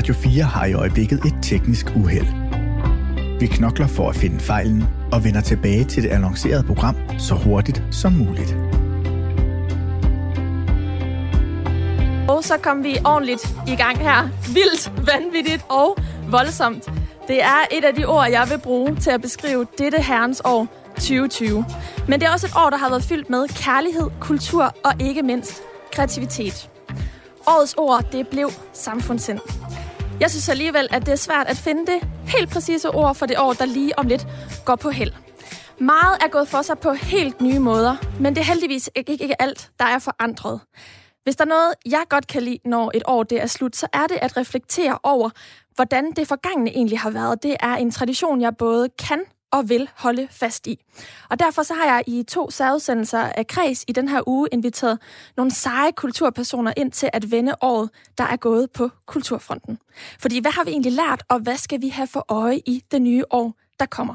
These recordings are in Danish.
Radio 4 har i øjeblikket et teknisk uheld. Vi knokler for at finde fejlen og vender tilbage til det annoncerede program så hurtigt som muligt. Og så kom vi ordentligt i gang her. Vildt, vanvittigt og voldsomt. Det er et af de ord, jeg vil bruge til at beskrive dette herrens år 2020. Men det er også et år, der har været fyldt med kærlighed, kultur og ikke mindst kreativitet. Årets ord, det blev samfundssind. Jeg synes alligevel, at det er svært at finde det helt præcise ord for det år, der lige om lidt går på held. Meget er gået for sig på helt nye måder, men det er heldigvis ikke, ikke alt, der er forandret. Hvis der er noget, jeg godt kan lide, når et år det er slut, så er det at reflektere over, hvordan det forgangne egentlig har været. Det er en tradition, jeg både kan og vil holde fast i. Og derfor så har jeg i to særudsendelser af Kreds i den her uge inviteret nogle seje kulturpersoner ind til at vende året, der er gået på kulturfronten. Fordi hvad har vi egentlig lært, og hvad skal vi have for øje i det nye år, der kommer?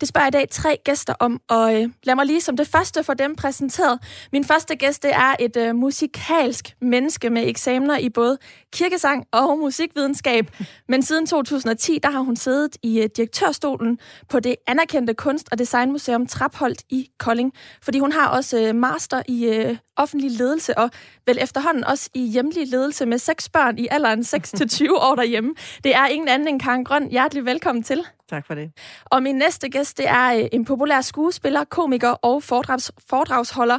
Det spørger jeg i dag tre gæster om, og øh, lad mig lige som det første for dem præsenteret. Min første gæst det er et øh, musikalsk menneske med eksamener i både kirkesang og musikvidenskab. Men siden 2010, der har hun siddet i øh, direktørstolen på det anerkendte kunst- og designmuseum Trapholdt i Kolding. Fordi hun har også øh, master i øh, offentlig ledelse, og vel efterhånden også i hjemlig ledelse med seks børn i alderen 6-20 år derhjemme. Det er ingen anden end Karen Grøn. Hjertelig velkommen til. Tak for det. Og min næste gæst, det er øh, en populær skuespiller, komiker og foredrags, foredragsholder.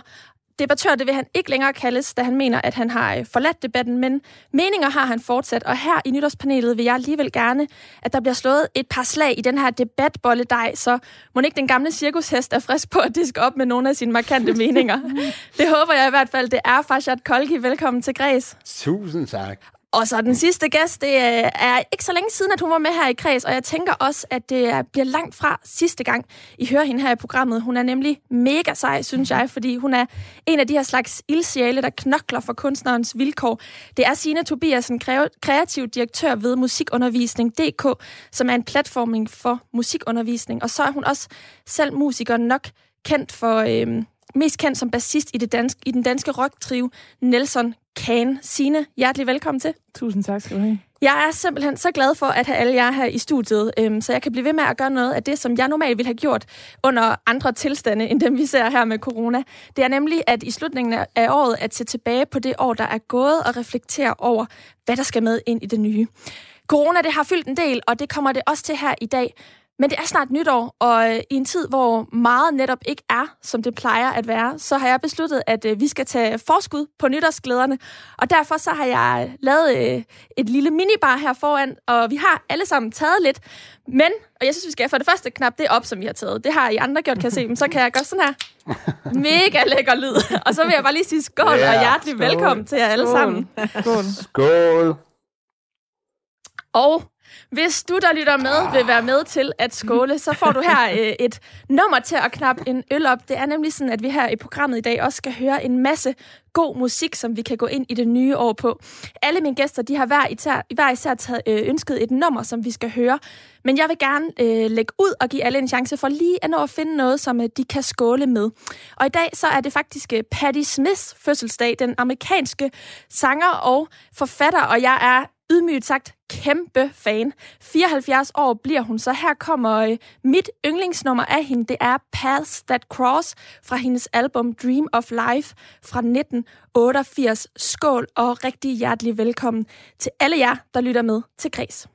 Debattør, det vil han ikke længere kaldes, da han mener, at han har øh, forladt debatten, men meninger har han fortsat. Og her i nytårspanelet vil jeg alligevel gerne, at der bliver slået et par slag i den her debatbolledej, så må ikke den gamle cirkushest er frisk på at diske op med nogle af sine markante meninger. Det håber jeg i hvert fald, det er Farshad Kolki. Velkommen til Græs. Tusind tak. Og så den sidste gæst, det er ikke så længe siden, at hun var med her i Kreds, og jeg tænker også, at det bliver langt fra sidste gang, I hører hende her i programmet. Hun er nemlig mega sej, synes jeg, fordi hun er en af de her slags ildsjæle, der knokler for kunstnerens vilkår. Det er Signe Tobiasen, kreativ direktør ved musikundervisning.dk, som er en platforming for musikundervisning. Og så er hun også selv musiker nok kendt for... Øh, mest kendt som bassist i, det danske, i den danske rocktrio Nelson Kane. Sine, hjertelig velkommen til. Tusind tak skal du have. Jeg er simpelthen så glad for at have alle jer her i studiet, øhm, så jeg kan blive ved med at gøre noget af det, som jeg normalt ville have gjort under andre tilstande, end dem vi ser her med corona. Det er nemlig, at i slutningen af året at se tilbage på det år, der er gået, og reflektere over, hvad der skal med ind i det nye. Corona, det har fyldt en del, og det kommer det også til her i dag. Men det er snart nytår, og øh, i en tid, hvor meget netop ikke er, som det plejer at være, så har jeg besluttet, at øh, vi skal tage forskud på nytårsglæderne. Og derfor så har jeg lavet øh, et lille minibar her foran, og vi har alle sammen taget lidt. Men, og jeg synes, vi skal for det første knap det op, som vi har taget. Det har I andre gjort, kan jeg se. Men så kan jeg gøre sådan her. Mega lækker lyd. Og så vil jeg bare lige sige skål ja, og hjertelig skål. velkommen til jer alle skål. sammen. Skål. Skål. Og hvis du, der lytter med, vil være med til at skåle, så får du her øh, et nummer til at knappe en øl op. Det er nemlig sådan, at vi her i programmet i dag også skal høre en masse god musik, som vi kan gå ind i det nye år på. Alle mine gæster, de har hver især, hver især taget, øh, ønsket et nummer, som vi skal høre. Men jeg vil gerne øh, lægge ud og give alle en chance for lige at nå at finde noget, som øh, de kan skåle med. Og i dag så er det faktisk øh, Patti Smiths fødselsdag, den amerikanske sanger og forfatter, og jeg er ydmygt sagt kæmpe fan. 74 år bliver hun, så her kommer øh, mit yndlingsnummer af hende. Det er Paths That Cross fra hendes album Dream of Life fra 1988. Skål og rigtig hjertelig velkommen til alle jer, der lytter med til Græs.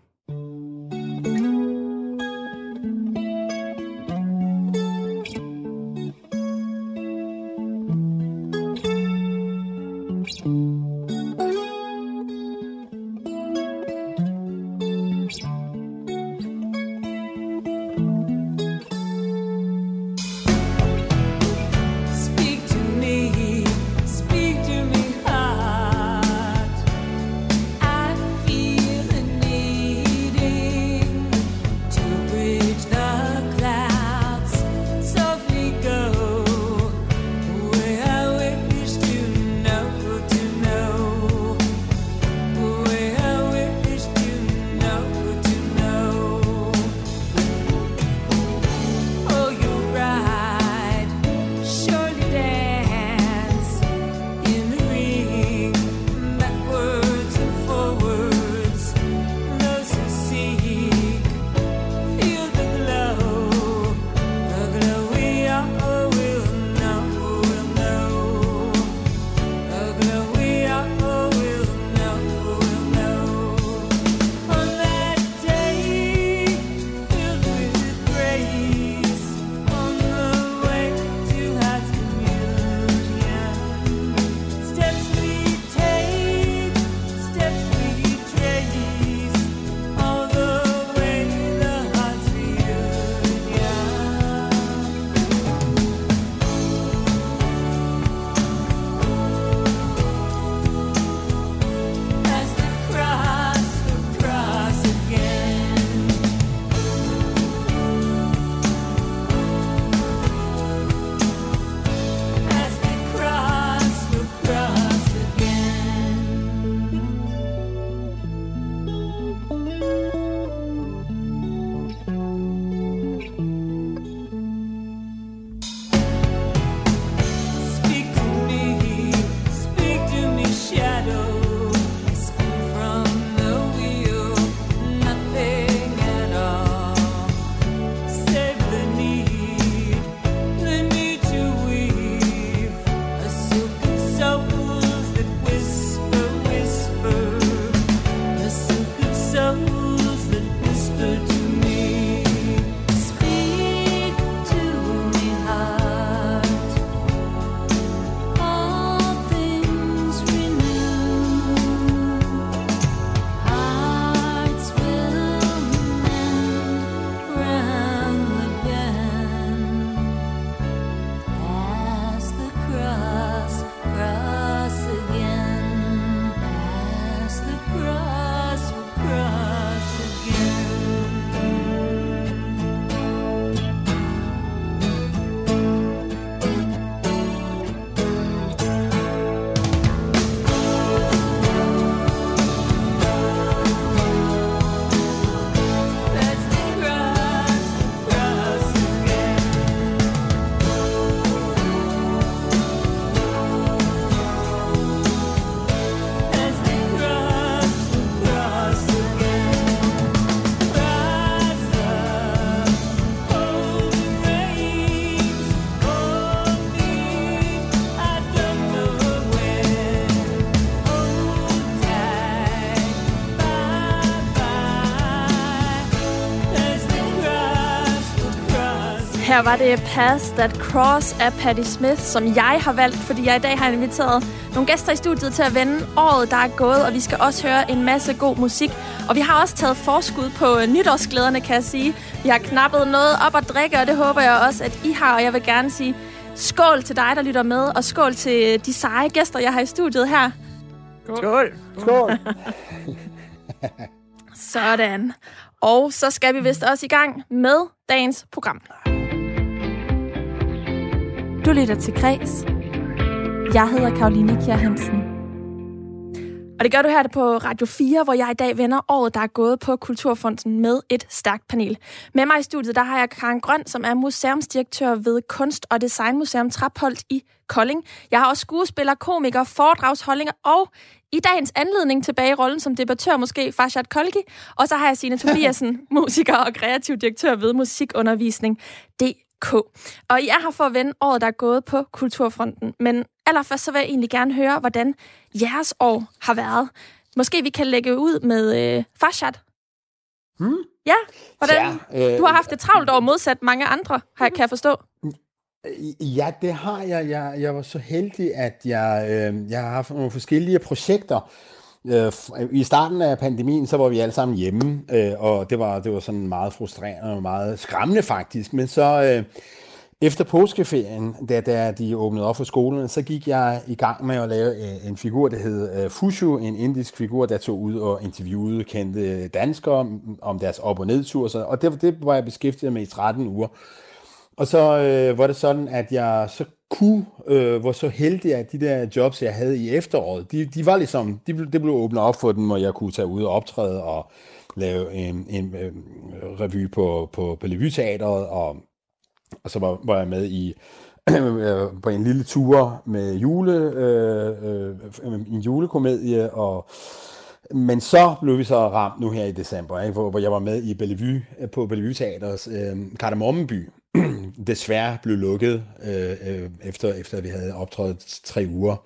Her var det Pass That Cross af Patti Smith, som jeg har valgt, fordi jeg i dag har inviteret nogle gæster i studiet til at vende året, der er gået, og vi skal også høre en masse god musik. Og vi har også taget forskud på nytårsglæderne, kan jeg sige. Vi har knappet noget op at drikke, og det håber jeg også, at I har, og jeg vil gerne sige skål til dig, der lytter med, og skål til de seje gæster, jeg har i studiet her. Skål. Skål. Sådan. Og så skal vi vist også i gang med dagens program. Du lytter til Græs. Jeg hedder Karoline Kjær Hansen. Og det gør du her på Radio 4, hvor jeg i dag vender året, der er gået på Kulturfonden med et stærkt panel. Med mig i studiet, der har jeg Karen Grøn, som er museumsdirektør ved Kunst- og Designmuseum Trapholdt i Kolding. Jeg har også skuespiller, komiker, foredragsholdinger og i dagens anledning tilbage i rollen som debattør måske Farshad Kolki. Og så har jeg Signe Tobiasen, musiker og kreativ direktør ved Musikundervisning DK. Og I er her for at vende året, der er gået på Kulturfronten. Men allerførst så vil jeg egentlig gerne høre, hvordan jeres år har været. Måske vi kan lægge ud med øh, Farshad. Hmm? Ja, hvordan? Ja, øh, Du har haft et travlt år modsat mange andre, har- kan jeg forstå. Ja, det har jeg. Jeg, jeg var så heldig, at jeg, øh, jeg har haft nogle forskellige projekter. Øh, øh, I starten af pandemien, så var vi alle sammen hjemme, øh, og det var, det var sådan meget frustrerende og meget skræmmende faktisk. Men så øh, efter påskeferien, da, da de åbnede op for skolerne, så gik jeg i gang med at lave øh, en figur, der hed øh, Fushu, en indisk figur, der tog ud og interviewede kendte danskere om- om deres op- og nedtur. Så- Og det, det var jeg beskæftiget med i 13 uger. Og så øh, var det sådan, at jeg så kunne, øh, var så heldig, at de der jobs, jeg havde i efteråret, de, de var ligesom, de, det blev åbnet op for dem, hvor jeg kunne tage ud og optræde og lave en, en en revy på, på, på Levyteateret, og, og så var, var jeg med i øh, på en lille tur med jule, øh, øh, en julekomedie, og men så blev vi så ramt nu her i december, ikke? Hvor, hvor jeg var med i Bellevue, på Bellevue Teaters øh, Kardemommeby. Desværre blev lukket, øh, øh, efter, efter vi havde optrådt tre uger.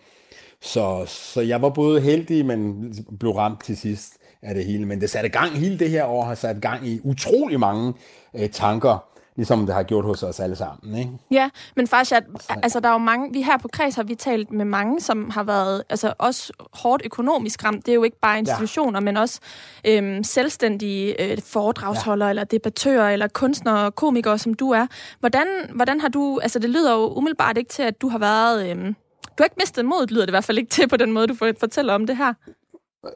Så, så jeg var både heldig, men blev ramt til sidst af det hele. Men det satte gang, hele det her år har sat gang i utrolig mange øh, tanker, ligesom det har gjort hos os alle sammen. Ikke? Ja, men Farshad, altså der er jo mange, vi her på Kreds har vi talt med mange, som har været altså også hårdt økonomisk ramt. Det er jo ikke bare institutioner, ja. men også øhm, selvstændige øh, foredragsholdere, ja. eller debattører, eller kunstnere og komikere, som du er. Hvordan, hvordan har du, altså det lyder jo umiddelbart ikke til, at du har været, øhm, du har ikke mistet modet, lyder det i hvert fald ikke til på den måde, du fortæller om det her.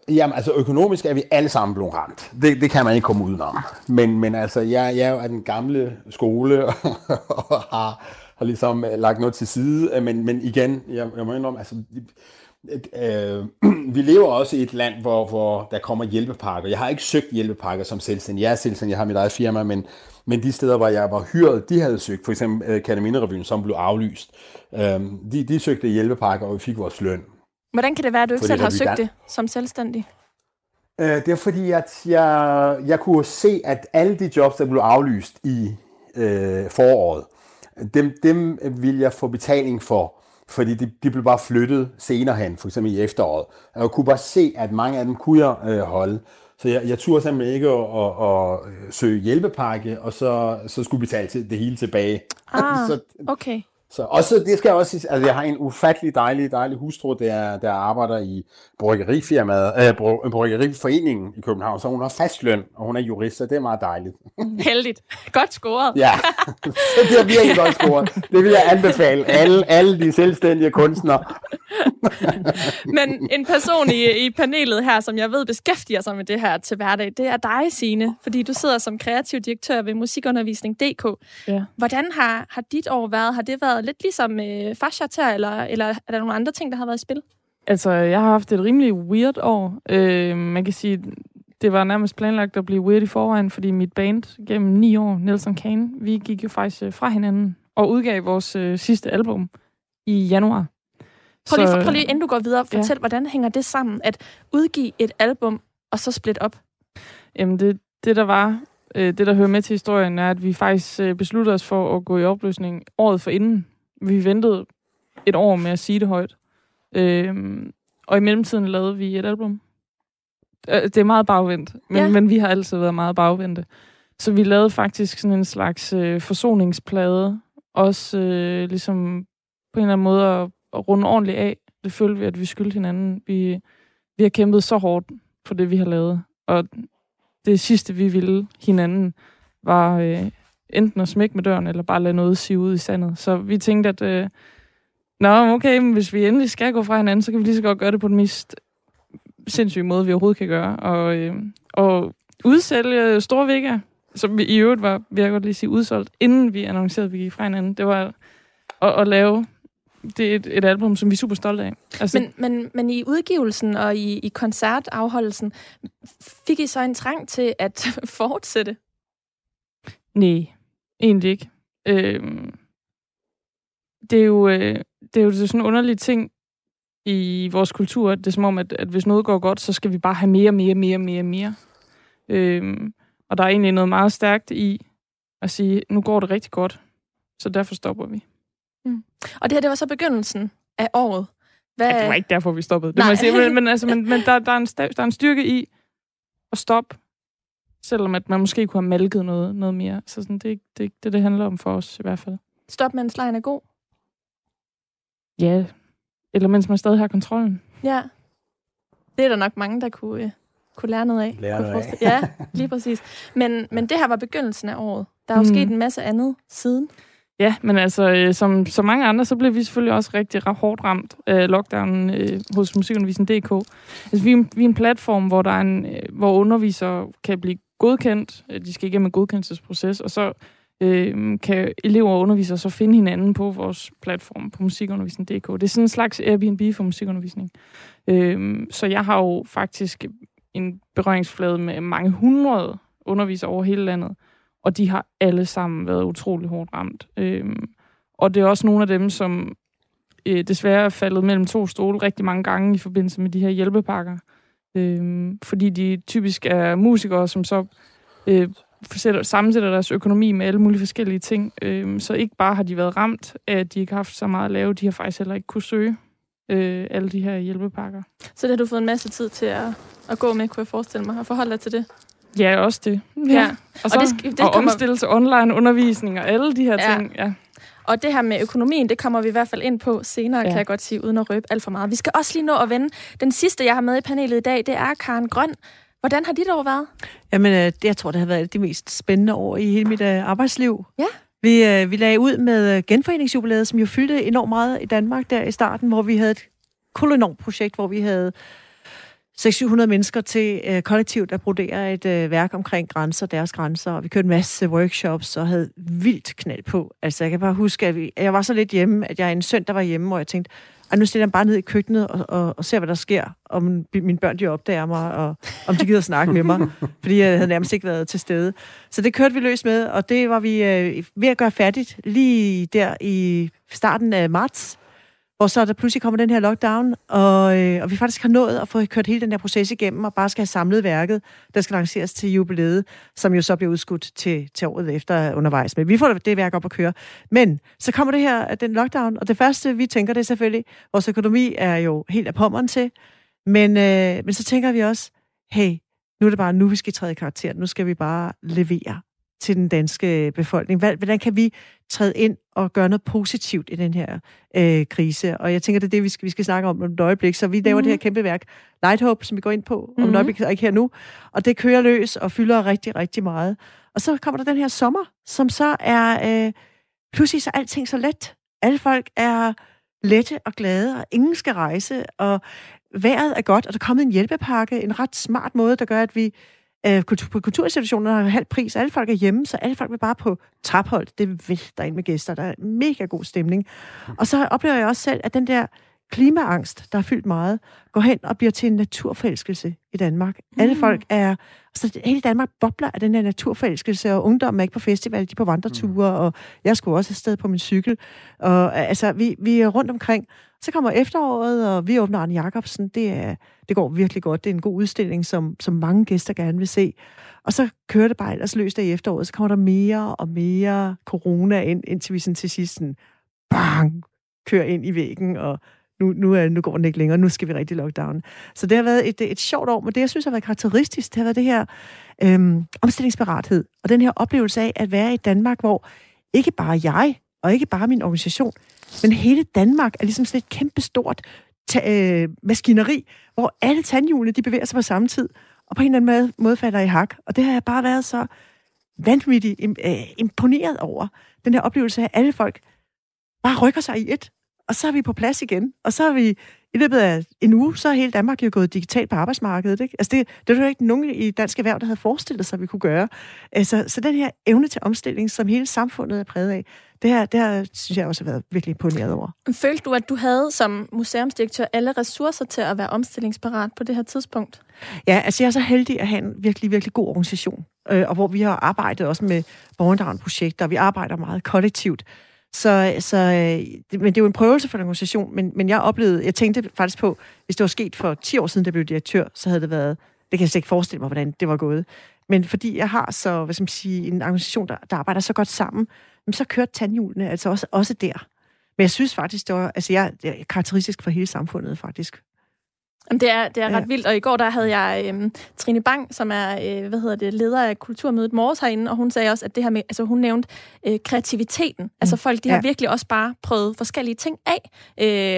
Jamen, altså økonomisk er vi alle sammen blevet ramt. Det, det kan man ikke komme udenom. Men, men altså, jeg, jeg er jo af den gamle skole og har, har ligesom øh, lagt noget til side. Men, men igen, jeg, jeg må indrømme, altså, øh, vi lever også i et land, hvor, hvor der kommer hjælpepakker. Jeg har ikke søgt hjælpepakker som selvstændig. Jeg er selvstændig, jeg har mit eget firma, men, men de steder, hvor jeg var hyret, de havde søgt. For eksempel øh, Kataminerevyen, som blev aflyst. Øh, de, de søgte hjælpepakker, og vi fik vores løn. Hvordan kan det være, at du ikke Fordi selv har søgt det som selvstændig? Øh, det er fordi, at jeg, jeg kunne se, at alle de jobs, der blev aflyst i øh, foråret, dem, dem vil jeg få betaling for, fordi de, de blev bare flyttet senere hen, for eksempel i efteråret. Og jeg kunne bare se, at mange af dem kunne jeg øh, holde. Så jeg, jeg turde simpelthen ikke at, at, at, søge hjælpepakke, og så, så skulle betale det hele tilbage. Ah, så, okay. Så også, det skal jeg også sige, altså jeg har en ufattelig dejlig, dejlig hustru, der, der arbejder i bryggerifirmaet, øh, bry- bryggeriforeningen i København, så hun har fast løn, og hun er jurist, så det er meget dejligt. Heldigt. Godt scoret. Ja, så det er virkelig godt scoret. Det vil jeg anbefale alle, alle de selvstændige kunstnere. Men en person i, i panelet her, som jeg ved beskæftiger sig med det her til hverdag, det er dig, Signe, fordi du sidder som kreativ direktør ved Musikundervisning.dk. Ja. Hvordan har, har dit år været? Har det været lidt ligesom øh, her, eller, eller er der nogle andre ting, der har været i spil? Altså, jeg har haft et rimelig weird år. Øh, man kan sige, det var nærmest planlagt at blive weird i forvejen, fordi mit band gennem ni år, Nelson Kane, vi gik jo faktisk øh, fra hinanden og udgav vores øh, sidste album i januar. Prøv lige, Så- prøv lige inden du går videre, Ja. fortæl, hvordan hænger det sammen, at udgive et album, og så split op? Jamen, det, det der var, øh, det der hører med til historien, er, at vi faktisk øh, besluttede os for at gå i opløsning året for inden. Vi ventede et år med at sige det højt. Øh, og i mellemtiden lavede vi et album. Øh, det er meget bagvendt, men, Ja. ja. men vi har altid været meget bagvendte. så vi lavede faktisk sådan en slags øh, forsoningsplade, også øh, ligesom på en eller anden måde at, at runde ordentligt af. Det følte vi, at vi skyldte hinanden. Vi, vi har kæmpet så hårdt for det, vi har lavet. Og det sidste, vi ville hinanden, var øh, enten at smække med døren, eller bare lade noget sige ud i sandet. Så vi tænkte, at øh, Nå, okay, men hvis vi endelig skal gå fra hinanden, så kan vi lige så godt gøre det på den mest sindssyge måde, vi overhovedet kan gøre. Og, øh, og udsælge store vægge, som vi i øvrigt var, vil jeg godt lige sige, udsolgt, inden vi annoncerede, at vi gik fra hinanden. Det var at, at lave det er et, et album, som vi er super stolte af. Altså, men, men, men i udgivelsen og i, i koncertafholdelsen, fik I så en trang til at fortsætte? Nej, egentlig ikke. Øhm, det er jo, øh, det er jo sådan en underlig ting i vores kultur. Det er som om, at, at hvis noget går godt, så skal vi bare have mere, mere, mere, mere, mere. Øhm, og der er egentlig noget meget stærkt i at sige, nu går det rigtig godt, så derfor stopper vi. Mm. Og det her, det var så begyndelsen af året. Hvad... Ja, det var ikke derfor, vi stoppede. Det må jeg sige. Men, men, altså, men, men der, der, er en, der er en styrke i at stoppe, selvom at man måske kunne have malket noget, noget mere. Så sådan, det er det, det, det handler om for os i hvert fald. Stop, mens lejen er god? Ja, eller mens man stadig har kontrollen. Ja, det er der nok mange, der kunne, uh, kunne lære noget af. Lære noget af. Ja, lige præcis. Men, men det her var begyndelsen af året. Der er jo mm. sket en masse andet siden. Ja, men altså, øh, som, som mange andre, så blev vi selvfølgelig også rigtig hårdt ramt af lockdownen øh, hos Musikundervisning.dk. Altså, vi, er, vi er en platform, hvor, der er en, øh, hvor undervisere kan blive godkendt. Øh, de skal igennem en godkendelsesproces, og så øh, kan elever og undervisere så finde hinanden på vores platform på musikundervisning.dk. Det er sådan en slags Airbnb for musikundervisning. Øh, så jeg har jo faktisk en berøringsflade med mange hundrede undervisere over hele landet, og de har alle sammen været utrolig hårdt ramt. Øh, og det er også nogle af dem, som øh, desværre er faldet mellem to stole rigtig mange gange i forbindelse med de her hjælpepakker. Øh, fordi de typisk er musikere, som så øh, sammensætter deres økonomi med alle mulige forskellige ting. Øh, så ikke bare har de været ramt af, at de ikke har haft så meget at lave, de har faktisk heller ikke kunne søge øh, alle de her hjælpepakker. Så det har du fået en masse tid til at, at gå med, kunne jeg forestille mig, og forholde dig til det? Ja, også det. Ja. ja. Og, så, og, det, det og omstille til online undervisning og alle de her ja. ting. Ja. Og det her med økonomien, det kommer vi i hvert fald ind på senere, ja. kan jeg godt sige, uden at røbe alt for meget. Vi skal også lige nå at vende. Den sidste, jeg har med i panelet i dag, det er Karen Grøn. Hvordan har dit år været? Jamen, øh, det, jeg tror, det har været det mest spændende år i hele mit uh, arbejdsliv. Ja. Vi, uh, vi lagde ud med genforeningsjubilæet, som jo fyldte enormt meget i Danmark der i starten, hvor vi havde et kolonormt projekt, hvor vi havde 600-700 mennesker til øh, kollektivt at brodere et øh, værk omkring grænser, deres grænser, og vi kørte en masse workshops og havde vildt knald på. Altså, jeg kan bare huske, at vi, jeg var så lidt hjemme, at jeg en søndag var hjemme, hvor jeg tænkte, at nu stiller jeg bare ned i køkkenet og, og, og ser, hvad der sker, om mine børn de opdager mig, og om de gider snakke med mig, fordi jeg havde nærmest ikke været til stede. Så det kørte vi løs med, og det var vi øh, ved at gøre færdigt lige der i starten af marts, hvor så der pludselig kommer den her lockdown, og, øh, og vi faktisk har nået at få kørt hele den her proces igennem, og bare skal have samlet værket, der skal lanceres til jubilæet, som jo så bliver udskudt til, til året efter undervejs. Men vi får det værk op at køre. Men så kommer det her, den lockdown, og det første, vi tænker, det er selvfølgelig, vores økonomi er jo helt af pommeren til, men, øh, men så tænker vi også, hey, nu er det bare nu, vi skal træde i karakter. Nu skal vi bare levere til den danske befolkning. Hvordan kan vi træde ind og gøre noget positivt i den her øh, krise? Og jeg tænker, det er det, vi skal, vi skal snakke om om et øjeblik. Så vi laver mm-hmm. det her kæmpe værk, Light Hope, som vi går ind på mm-hmm. om et mhm. øjeblik, ikke her nu. Og det kører løs og fylder rigtig, rigtig meget. Og så kommer der den her sommer, som så er... Øh, pludselig så er alting så let. Alle folk er lette og glade, og ingen skal rejse, og vejret er godt, og der er kommet en hjælpepakke, en ret smart måde, der gør, at vi Øh, kultur, på kulturinstitutionerne har halv pris. Alle folk er hjemme, så alle folk vil bare på traphold. Det vælter ind med gæster. Der er mega god stemning. Og så oplever jeg også selv, at den der klimaangst, der er fyldt meget, går hen og bliver til en naturforelskelse i Danmark. Mm. Alle folk er... Altså, hele Danmark bobler af den her naturforelskelse, og ungdommen er ikke på festival, de er på vandreture, mm. og jeg skulle også afsted på min cykel. Og altså, vi, vi er rundt omkring. Så kommer efteråret, og vi åbner Arne Jacobsen. Det, er, det går virkelig godt. Det er en god udstilling, som, som mange gæster gerne vil se. Og så kører det bare ellers løst i efteråret. Så kommer der mere og mere corona ind, indtil vi sådan til sidst sådan, bang, kører ind i væggen, og nu, nu, er, nu går den ikke længere, nu skal vi rigtig lockdown. Så det har været et, et sjovt år, men det, jeg synes har været karakteristisk, det har været det her øhm, omstillingsparathed, og den her oplevelse af at være i Danmark, hvor ikke bare jeg, og ikke bare min organisation, men hele Danmark er ligesom sådan et kæmpestort ta- øh, maskineri, hvor alle tandhjulene, de bevæger sig på samme tid, og på en eller anden måde, falder i hak. Og det har jeg bare været så vanvittigt øh, imponeret over. Den her oplevelse af, at alle folk bare rykker sig i et, og så er vi på plads igen. Og så er vi i løbet af en uge, så er hele Danmark jo gået digitalt på arbejdsmarkedet. Ikke? Altså det, det var jo ikke nogen i dansk erhverv, der havde forestillet sig, at vi kunne gøre. Altså, så den her evne til omstilling, som hele samfundet er præget af, det her, det her synes jeg også har været virkelig imponeret over. Følte du, at du havde som museumsdirektør alle ressourcer til at være omstillingsparat på det her tidspunkt? Ja, altså jeg er så heldig at have en virkelig, virkelig god organisation, øh, og hvor vi har arbejdet også med borgerinddragende projekter, og vi arbejder meget kollektivt. Så, så øh, men det er jo en prøvelse for en organisation, men, men jeg oplevede, jeg tænkte faktisk på, hvis det var sket for 10 år siden, da jeg blev direktør, så havde det været, det kan jeg slet ikke forestille mig, hvordan det var gået. Men fordi jeg har så, hvad skal man sige, en organisation, der, der arbejder så godt sammen, så kørte tandhjulene altså også, også der. Men jeg synes faktisk, det var, altså jeg, det er karakteristisk for hele samfundet, faktisk. Jamen, det er, det er ret Ja. vildt, og i går der havde jeg øhm, Trine Bang, som er øh, hvad hedder det, leder af Kulturmødet Morges herinde, og hun sagde også, at det her med, altså hun nævnte øh, kreativiteten. Altså folk, de har Ja. virkelig også bare prøvet forskellige ting af,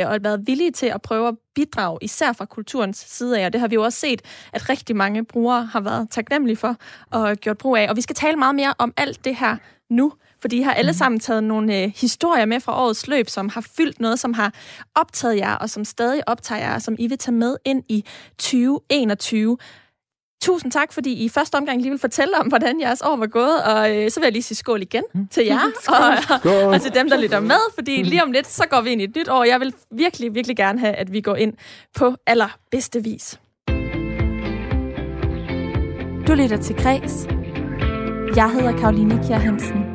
øh, og været villige til at prøve at bidrage, især fra kulturens side af, og det har vi jo også set, at rigtig mange brugere har været taknemmelige for og gjort brug af. Og vi skal tale meget mere om alt det her nu, fordi I har alle sammen taget nogle øh, historier med fra årets løb, som har fyldt noget, som har optaget jer, og som stadig optager jer, og som I vil tage med ind i 2021. Tusind tak, fordi I i første omgang lige vil fortælle om, hvordan jeres år var gået, og øh, så vil jeg lige sige skål igen til jer, og, Skål. og til dem, der lytter med, fordi lige om lidt, så går vi ind i et nyt år. Jeg vil virkelig, virkelig gerne have, at vi går ind på allerbedste vis. Du lytter til Græs. Jeg hedder Karoline Kjær Hansen.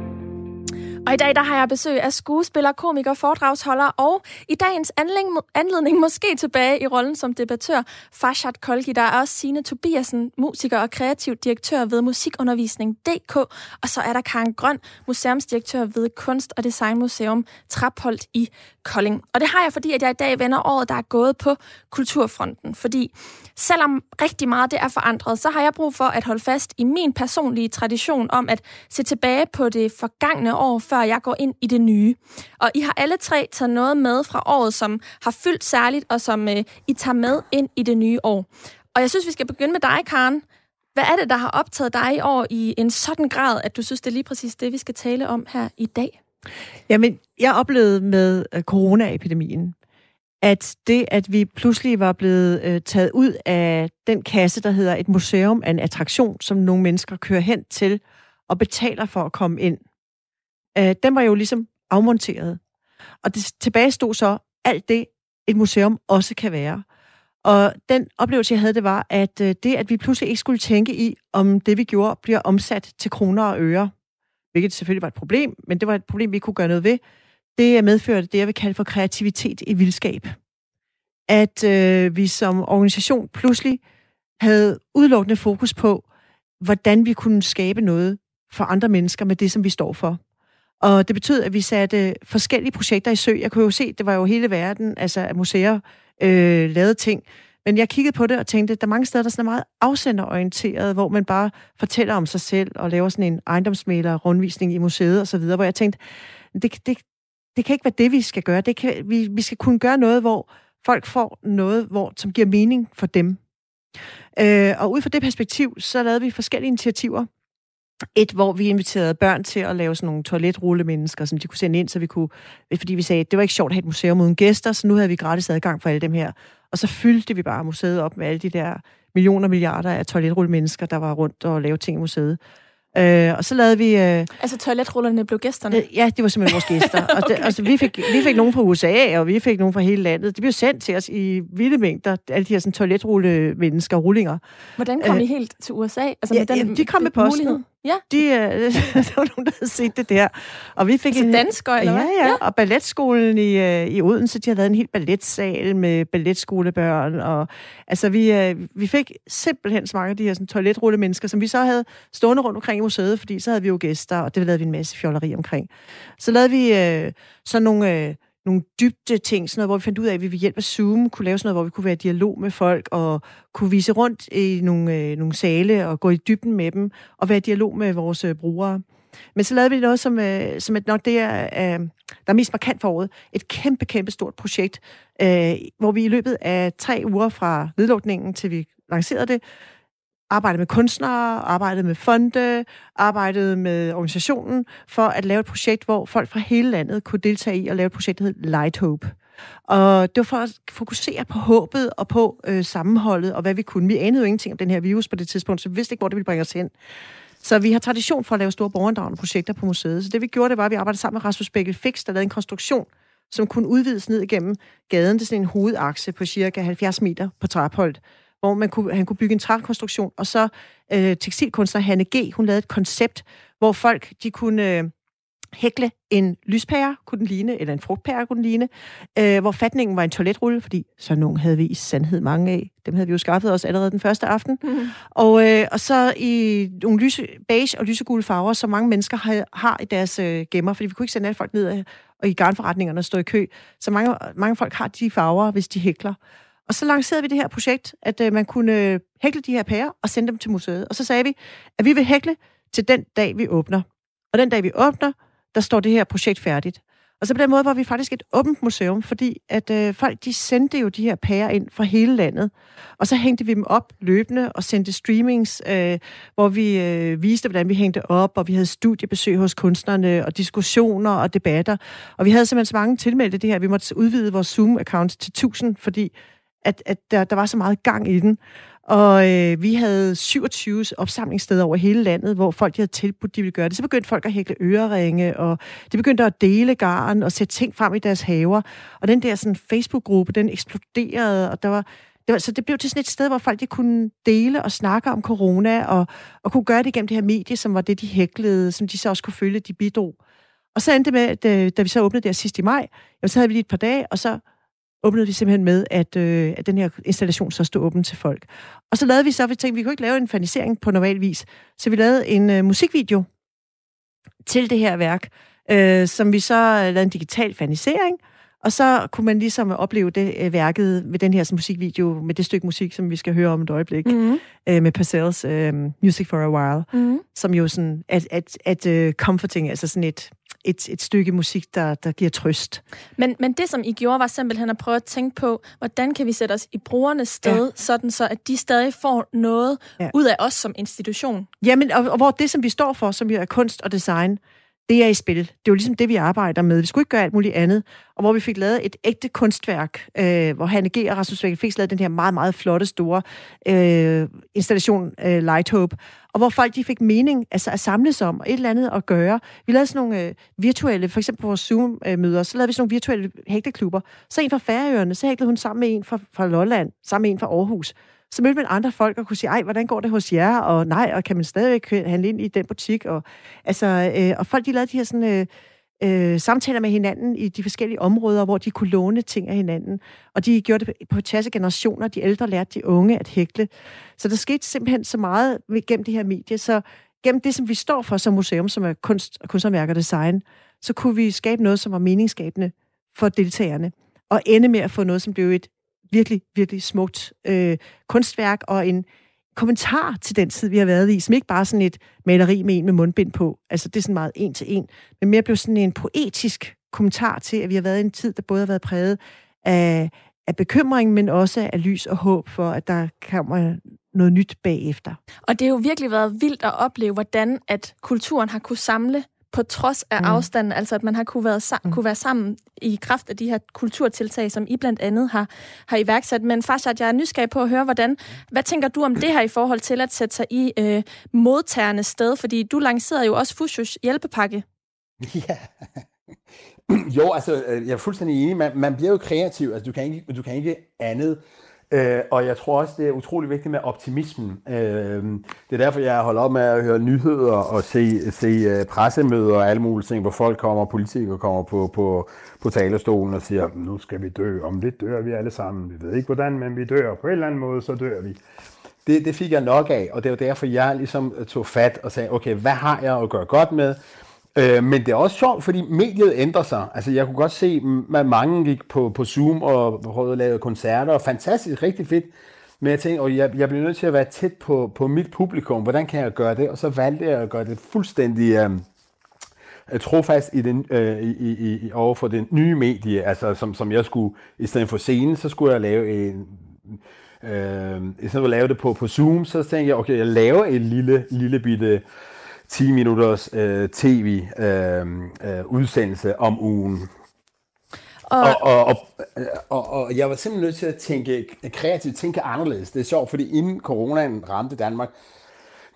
Og i dag der har jeg besøg af skuespiller, komiker, foredragsholder og i dagens anledning, anledning måske tilbage i rollen som debattør Farshad Kolgi. Der er også Signe Tobiasen, musiker og kreativ direktør ved Musikundervisning.dk. Og så er der Karen Grøn, museumsdirektør ved Kunst- og Designmuseum Trapholdt i Kolding. Og det har jeg, fordi at jeg i dag vender året, der er gået på kulturfronten. Fordi selvom rigtig meget det er forandret, så har jeg brug for at holde fast i min personlige tradition om at se tilbage på det forgangne år, før jeg går ind i det nye. Og I har alle tre taget noget med fra året, som har fyldt særligt, og som øh, I tager med ind i det nye år. Og jeg synes, vi skal begynde med dig, Karen. Hvad er det, der har optaget dig i år i en sådan grad, at du synes, det er lige præcis det, vi skal tale om her i dag? Jamen, jeg oplevede med øh, coronaepidemien, at det, at vi pludselig var blevet øh, taget ud af den kasse, der hedder et museum af en attraktion, som nogle mennesker kører hen til og betaler for at komme ind, øh, den var jo ligesom afmonteret. Og det tilbage stod så alt det, et museum også kan være. Og den oplevelse, jeg havde, det var, at øh, det, at vi pludselig ikke skulle tænke i, om det, vi gjorde, bliver omsat til kroner og øre, hvilket selvfølgelig var et problem, men det var et problem, vi ikke kunne gøre noget ved, det medførte det, jeg vil kalde for kreativitet i vildskab. At øh, vi som organisation pludselig havde udelukkende fokus på, hvordan vi kunne skabe noget for andre mennesker med det, som vi står for. Og det betød, at vi satte forskellige projekter i sø. Jeg kunne jo se, det var jo hele verden, altså at museer øh, lavede ting. Men jeg kiggede på det og tænkte, at der er mange steder, der sådan er meget afsenderorienteret, hvor man bare fortæller om sig selv og laver sådan en ejendomsmaler rundvisning i museet osv., hvor jeg tænkte, det, det, det kan ikke være det, vi skal gøre. Det kan, vi, vi skal kunne gøre noget, hvor folk får noget, hvor, som giver mening for dem. Øh, og ud fra det perspektiv, så lavede vi forskellige initiativer. Et, hvor vi inviterede børn til at lave sådan nogle toiletrullemennesker, som de kunne sende ind, så vi kunne... Fordi vi sagde, at det var ikke sjovt at have et museum uden gæster, så nu havde vi gratis adgang for alle dem her. Og så fyldte vi bare museet op med alle de der millioner milliarder af toiletrullemennesker, der var rundt og lavede ting i museet. Øh, og så lavede vi... Øh, Altså toiletrullerne blev gæsterne. Øh, Ja, det var simpelthen vores gæster. Og det, Okay. altså, vi, fik, vi fik nogen fra USA, og vi fik nogen fra hele landet. De blev sendt til os i vilde mængder, alle de her sådan, toiletrulle mennesker, rullinger. Hvordan kom øh, I helt til USA? Altså ja, med den jamen, de kom med posten. mulighed? Ja, De, øh, der var nogen, der havde set det der. Og vi fik altså en, danskere, eller ja, hvad? ja, ja, og balletskolen i, øh, i Odense, de har lavet en helt balletsal med balletskolebørn. Og, altså, vi, øh, vi fik simpelthen så mange af de her sådan, toiletrulle mennesker, som vi så havde stående rundt omkring i museet, fordi så havde vi jo gæster, og det lavede vi en masse fjolleri omkring. Så lavede vi øh, sådan nogle øh, nogle dybde ting, sådan noget, hvor vi fandt ud af, at vi ved hjælp af Zoom kunne lave sådan noget, hvor vi kunne være i dialog med folk, og kunne vise rundt i nogle, øh, nogle sale, og gå i dybden med dem, og være i dialog med vores øh, brugere. Men så lavede vi noget, som, øh, som et, nok det er, øh, der er mest markant for året. Et kæmpe, kæmpe stort projekt, øh, hvor vi i løbet af tre uger fra nedlukningen, til vi lancerede det, arbejdede med kunstnere, arbejdede med fonde, arbejdede med organisationen for at lave et projekt, hvor folk fra hele landet kunne deltage i at lave et projekt, der hed Light Hope. Og det var for at fokusere på håbet og på øh, sammenholdet og hvad vi kunne. Vi anede jo ingenting om den her virus på det tidspunkt, så vi vidste ikke, hvor det ville bringe os hen. Så vi har tradition for at lave store borgerinddragende projekter på museet. Så det vi gjorde, det var, at vi arbejdede sammen med Rasmus Bækkel Fix, der lavede en konstruktion, som kunne udvides ned igennem gaden. Det er sådan en hovedakse på cirka 70 meter på Trapholdt, hvor man kunne, han kunne bygge en trækonstruktion. Og så øh, tekstilkunstner Hanne G., hun lavede et koncept, hvor folk de kunne øh, hækle en lyspære, kunne den ligne, eller en frugtpære, kunne den ligne, øh, hvor fatningen var en toiletrulle, fordi så nogen havde vi i sandhed mange af. Dem havde vi jo skaffet os allerede den første aften. Mm. Og, øh, og så i nogle lyse, beige og lysegule farver, som mange mennesker har, har i deres øh, gemmer, fordi vi kunne ikke sende alle folk ned og i garnforretningerne og stå i kø. Så mange, mange folk har de farver, hvis de hækler. Og så lancerede vi det her projekt, at øh, man kunne øh, hækle de her pærer og sende dem til museet. Og så sagde vi, at vi vil hækle til den dag, vi åbner. Og den dag, vi åbner, der står det her projekt færdigt. Og så på den måde var vi faktisk et åbent museum, fordi at øh, folk de sendte jo de her pærer ind fra hele landet. Og så hængte vi dem op løbende og sendte streamings, øh, hvor vi øh, viste, hvordan vi hængte op, og vi havde studiebesøg hos kunstnerne, og diskussioner og debatter. Og vi havde simpelthen så mange tilmeldte det her. Vi måtte udvide vores Zoom-account til 1000, fordi at, at der, der var så meget gang i den. Og øh, vi havde 27 opsamlingssteder over hele landet, hvor folk de havde tilbudt, de ville gøre det. Så begyndte folk at hækle øreringe, og de begyndte at dele garn og sætte ting frem i deres haver. Og den der sådan, Facebook-gruppe, den eksploderede, og der var, det var, så det blev til sådan et sted, hvor folk de kunne dele og snakke om corona, og, og kunne gøre det igennem det her medie, som var det, de hæklede, som de så også kunne følge, de bidrog. Og så endte det med, at øh, da vi så åbnede der sidst i maj, så havde vi lige et par dage, og så åbnede vi simpelthen med, at, øh, at den her installation så stod åben til folk. Og så lavede vi så, vi tænkte, vi kunne ikke lave en fanisering på normal vis, så vi lavede en øh, musikvideo til det her værk, øh, som vi så lavede en digital fanisering, og så kunne man ligesom opleve det øh, værket med den her sådan, musikvideo, med det stykke musik, som vi skal høre om et øjeblik, mm-hmm. øh, med Parcells øh, Music for a While, mm-hmm. som jo sådan at, at, at uh, comforting, altså sådan et et, et stykke musik, der, der giver trøst. Men, men det, som I gjorde, var simpelthen at prøve at tænke på, hvordan kan vi sætte os i brugernes sted, ja. sådan så at de stadig får noget ja. ud af os som institution? Jamen, og, og hvor det, som vi står for, som jo er kunst og design, det er i spil. Det er jo ligesom det, vi arbejder med. Vi skulle ikke gøre alt muligt andet. Og hvor vi fik lavet et ægte kunstværk, øh, hvor Hanne G. og Rasmus Vækkel fik lavet den her meget, meget flotte, store øh, installation, øh, Light Hope, og hvor folk de fik mening altså at samles om, og et eller andet at gøre. Vi lavede sådan nogle øh, virtuelle, for eksempel på vores Zoom-møder, så lavede vi sådan nogle virtuelle hægteklubber. Så en fra Færøerne, så hæklede hun sammen med en fra, fra Lolland, sammen med en fra Aarhus så mødte man andre folk og kunne sige, ej, hvordan går det hos jer? Og nej, og kan man stadigvæk øh, handle ind i den butik? Og, altså, øh, og folk, de lavede de her sådan, øh, øh, samtaler med hinanden i de forskellige områder, hvor de kunne låne ting af hinanden. Og de gjorde det på tværs af generationer. De ældre lærte de unge at hækle. Så der skete simpelthen så meget gennem de her medier. Så gennem det, som vi står for som museum, som er kunst og kunsthåndværk og design, så kunne vi skabe noget, som var meningsskabende for deltagerne. Og ende med at få noget, som blev et virkelig, virkelig smukt øh, kunstværk og en kommentar til den tid, vi har været i, som ikke bare sådan et maleri med en med mundbind på. Altså, det er sådan meget en til en, men mere blev sådan en poetisk kommentar til, at vi har været i en tid, der både har været præget af, af bekymring, men også af lys og håb for, at der kommer noget nyt bagefter. Og det har jo virkelig været vildt at opleve, hvordan at kulturen har kunne samle på trods af mm. afstanden, altså at man har kunne, været sam- mm. kunne være sammen i kraft af de her kulturtiltag, som I blandt andet har, har iværksat. Men at jeg er nysgerrig på at høre, hvordan, hvad tænker du om det her i forhold til at sætte sig i øh, modtagernes sted? Fordi du lancerede jo også Fushus hjælpepakke. Ja. Jo, altså, øh, jeg er fuldstændig enig. Man, man bliver jo kreativ. Altså, du kan ikke, du kan ikke andet Øh, og jeg tror også, det er utrolig vigtigt med optimismen. Øh, det er derfor, jeg holder op med at høre nyheder og se, se uh, pressemøder og alle mulige ting, hvor folk kommer, politikere kommer på, på, på talerstolen og siger, nu skal vi dø, om lidt dør vi alle sammen. Vi ved ikke hvordan, men vi dør. På en eller anden måde, så dør vi. Det, det fik jeg nok af, og det var derfor, jeg ligesom tog fat og sagde, okay, hvad har jeg at gøre godt med? Øh, men det er også sjovt, fordi mediet ændrer sig. Altså, jeg kunne godt se, at mange gik på, på Zoom og prøvede at lave koncerter, og fantastisk, rigtig fedt. Men jeg tænkte, at jeg, jeg bliver nødt til at være tæt på, på mit publikum. Hvordan kan jeg gøre det? Og så valgte jeg at gøre det fuldstændig øhm, øh, trofast i den, øh, i, i, over for den nye medie, altså som, som jeg skulle, i stedet for scenen, så skulle jeg lave en, øh, i stedet for at lave det på, på Zoom, så tænkte jeg, okay, jeg laver en lille, lille bitte 10 minutters øh, tv-udsendelse øh, øh, om ugen. Og, og, og, og, og, og jeg var simpelthen nødt til at tænke kreativt, tænke anderledes. Det er sjovt, fordi inden coronaen ramte Danmark,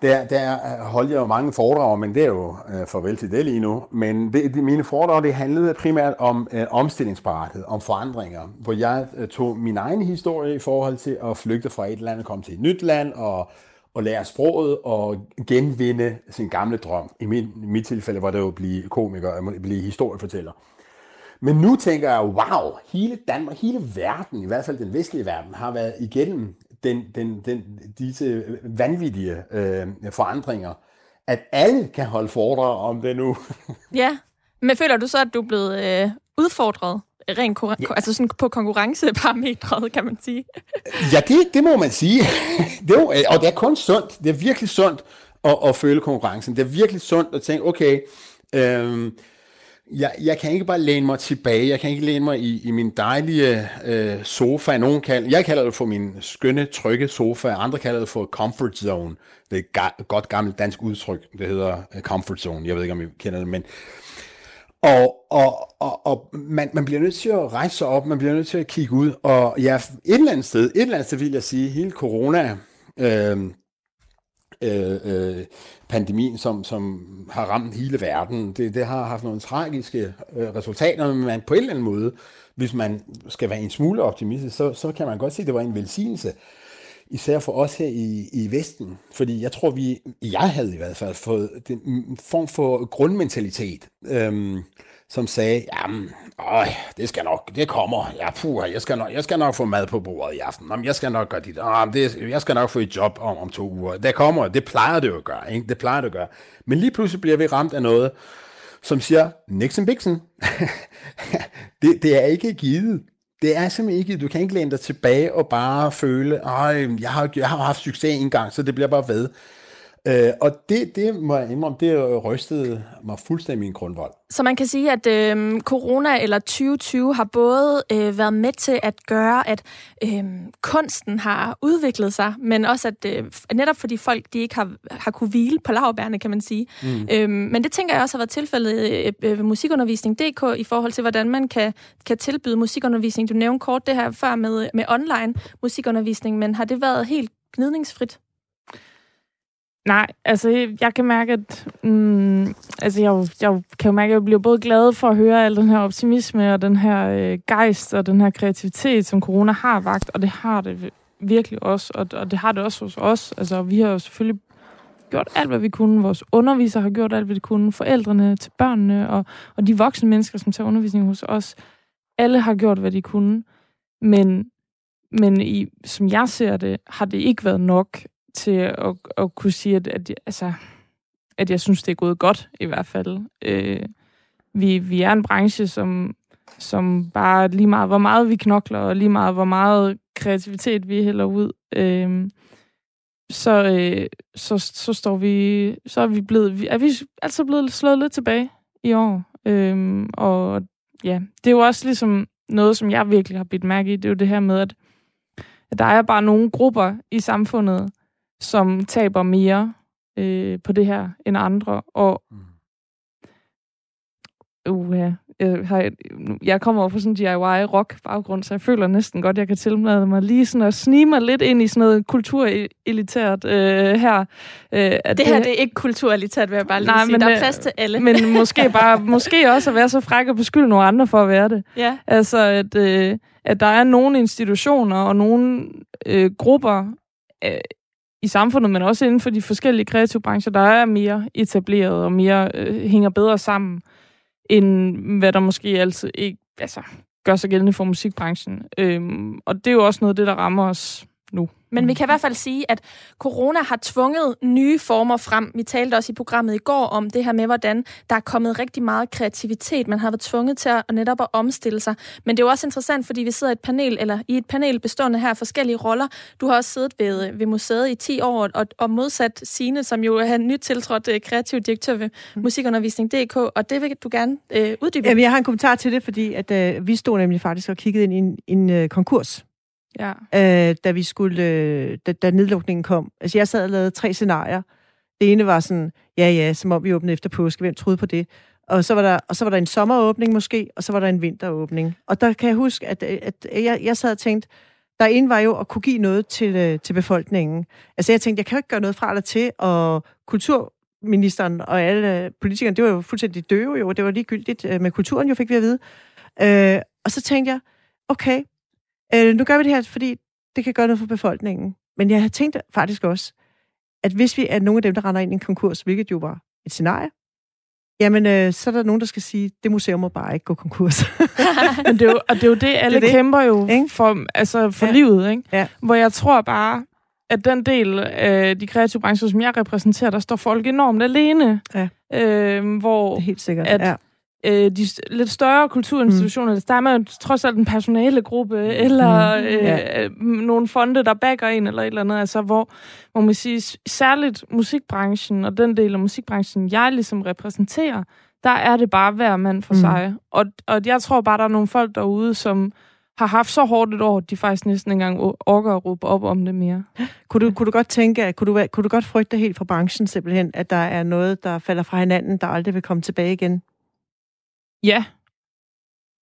der, der holdt jeg jo mange foredrag, men det er jo øh, farvel til det lige nu. Men det, det, mine foredrag, det handlede primært om øh, omstillingsparathed, om forandringer, hvor jeg øh, tog min egen historie i forhold til at flygte fra et land og komme til et nyt land, og at lære sproget og genvinde sin gamle drøm. I mit, i mit tilfælde var det jo at blive komiker, at blive historiefortæller. Men nu tænker jeg, wow, hele Danmark, hele verden, i hvert fald den vestlige verden, har været igennem den, den, den, disse vanvittige øh, forandringer, at alle kan holde foredrag om det nu. ja, men føler du så, at du er blevet øh, udfordret rent ja. altså sådan på konkurrenceparametret, kan man sige. ja, det, det må man sige. det er, og det er kun sundt. Det er virkelig sundt at, at føle konkurrencen. Det er virkelig sundt at tænke, okay, øhm, jeg, jeg kan ikke bare læne mig tilbage. Jeg kan ikke læne mig i, i min dejlige øh, sofa. Nogen kalder, jeg kalder det for min skønne, trygge sofa. Andre kalder det for comfort zone. Det er et godt gammelt dansk udtryk. Det hedder uh, comfort zone. Jeg ved ikke, om I kender det, men og, og, og, og man, man bliver nødt til at rejse sig op, man bliver nødt til at kigge ud, og ja, et eller andet sted, et eller andet sted vil jeg sige, hele corona, øh, øh, øh, pandemien, som, som har ramt hele verden, det, det har haft nogle tragiske øh, resultater, men man på en eller anden måde, hvis man skal være en smule optimistisk, så, så kan man godt se, at det var en velsignelse især for os her i, i Vesten. Fordi jeg tror, vi, jeg havde i hvert fald fået den form for grundmentalitet, øhm, som sagde, jamen, øj, det skal nok, det kommer, ja, puh, jeg skal, nok, jeg skal nok få mad på bordet i aften, jamen, jeg skal nok gøre dit, oh, det, jeg skal nok få et job om, om to uger. Det kommer, det plejer det jo at gøre, ikke? det plejer det at gøre. Men lige pludselig bliver vi ramt af noget, som siger, Nixon Bixen, det, det er ikke givet. Det er simpelthen ikke, du kan ikke læne dig tilbage og bare føle, at jeg har, jeg har haft succes en gang, så det bliver bare ved. Øh, og det, det må jeg indrømme, det rystede mig fuldstændig min grundvold. Så man kan sige, at øh, corona eller 2020 har både øh, været med til at gøre, at øh, kunsten har udviklet sig, men også at øh, netop fordi folk de ikke har, har kunne hvile på lavbærne, kan man sige. Mm. Øh, men det tænker jeg også har været tilfældet øh, ved musikundervisning.dk i forhold til, hvordan man kan, kan tilbyde musikundervisning. Du nævnte kort det her før med, med online musikundervisning, men har det været helt gnidningsfrit? Nej, altså jeg kan mærke, at mm, altså, jeg, jeg kan jo mærke, at jeg bliver både glad for at høre al den her optimisme og den her øh, gejst og den her kreativitet, som corona har vagt, og det har det virkelig også, og, og det har det også hos os. Altså vi har jo selvfølgelig gjort alt, hvad vi kunne. Vores undervisere har gjort alt, hvad de kunne. Forældrene til børnene og, og de voksne mennesker, som tager undervisning hos os. Alle har gjort, hvad de kunne. Men, men i, som jeg ser det, har det ikke været nok til at, at kunne sige, at, at, altså, at jeg synes, det er gået godt i hvert fald. Øh, vi, vi er en branche, som, som bare lige meget, hvor meget vi knokler, og lige meget, hvor meget kreativitet vi hælder ud, øh, så, øh, så, så står vi, så er vi blevet, vi, er vi altså blevet slået lidt tilbage i år. Øh, og ja, det er jo også ligesom noget, som jeg virkelig har bidt mærke i, det er jo det her med, at, at der er bare nogle grupper i samfundet, som taber mere øh, på det her end andre. Og uh, ja, jeg, har, jeg kommer over fra sådan en DIY-rock-baggrund, så jeg føler næsten godt, at jeg kan tilmelde mig lige sådan at snige mig lidt ind i sådan noget kulturelitært øh, her. Øh, at det her det er ikke kulturelitært, vil jeg bare lige nej, sige. Men, der er øh, plads til alle. Men måske, bare, måske også at være så fræk og beskylde nogle andre for at være det. Ja. Altså, at, øh, at der er nogle institutioner og nogle øh, grupper øh, i samfundet, men også inden for de forskellige kreative brancher, der er mere etableret og mere øh, hænger bedre sammen, end hvad der måske altid ikke altså, gør sig gældende for musikbranchen. Øhm, og det er jo også noget af det, der rammer os nu. Men vi kan i hvert fald sige, at corona har tvunget nye former frem. Vi talte også i programmet i går om det her med, hvordan der er kommet rigtig meget kreativitet. Man har været tvunget til at netop at omstille sig. Men det er jo også interessant, fordi vi sidder i et panel, eller i et panel bestående her af forskellige roller. Du har også siddet ved, ved museet i 10 år, og, og modsat Sine, som jo er nyt tiltrådt uh, kreativ direktør ved mm. musikundervisning.dk, og det vil du gerne uh, uddybe. Jamen, jeg har en kommentar til det, fordi at, uh, vi stod nemlig faktisk og kiggede ind i en, en uh, konkurs ja. øh, da vi skulle, øh, da, da nedlukningen kom. Altså, jeg sad og lavede tre scenarier. Det ene var sådan, ja, ja, som om vi åbnede efter påske. Hvem troede på det? Og så var der, og så var der en sommeråbning måske, og så var der en vinteråbning. Og der kan jeg huske, at, øh, at jeg, jeg sad og tænkte, der ene var jo at kunne give noget til, øh, til befolkningen. Altså jeg tænkte, jeg kan jo ikke gøre noget fra eller til, og kulturministeren og alle politikerne, det var jo fuldstændig døve jo, det var ligegyldigt øh, med kulturen jo, fik vi at vide. Øh, og så tænkte jeg, okay, Øh, nu gør vi det her, fordi det kan gøre noget for befolkningen. Men jeg har tænkt faktisk også, at hvis vi er nogle af dem, der render ind i en konkurs, hvilket jo var et scenarie, jamen, øh, så er der nogen, der skal sige, det museum må bare ikke gå konkurs. Men det er jo, og det er jo det, alle det det. kæmper jo ikke? for, altså for ja. livet, ikke? Ja. Hvor jeg tror bare, at den del af de kreative brancher, som jeg repræsenterer, der står folk enormt alene. Ja. Øh, hvor det er helt sikkert, at, ja øh, de lidt større kulturinstitutioner, mm. der er man trods alt en personalegruppe, mm. eller mm. øh, ja. nogle fonde, der backer en, eller et eller andet, altså hvor, hvor man siger, særligt musikbranchen, og den del af musikbranchen, jeg ligesom repræsenterer, der er det bare hver mand for mm. sig. Og, og jeg tror bare, der er nogle folk derude, som har haft så hårdt et år, at de faktisk næsten ikke engang orker at råbe op om det mere. Kunne du, kunne du godt tænke, at kunne du, kunne du godt frygte helt fra branchen simpelthen, at der er noget, der falder fra hinanden, der aldrig vil komme tilbage igen? Ja.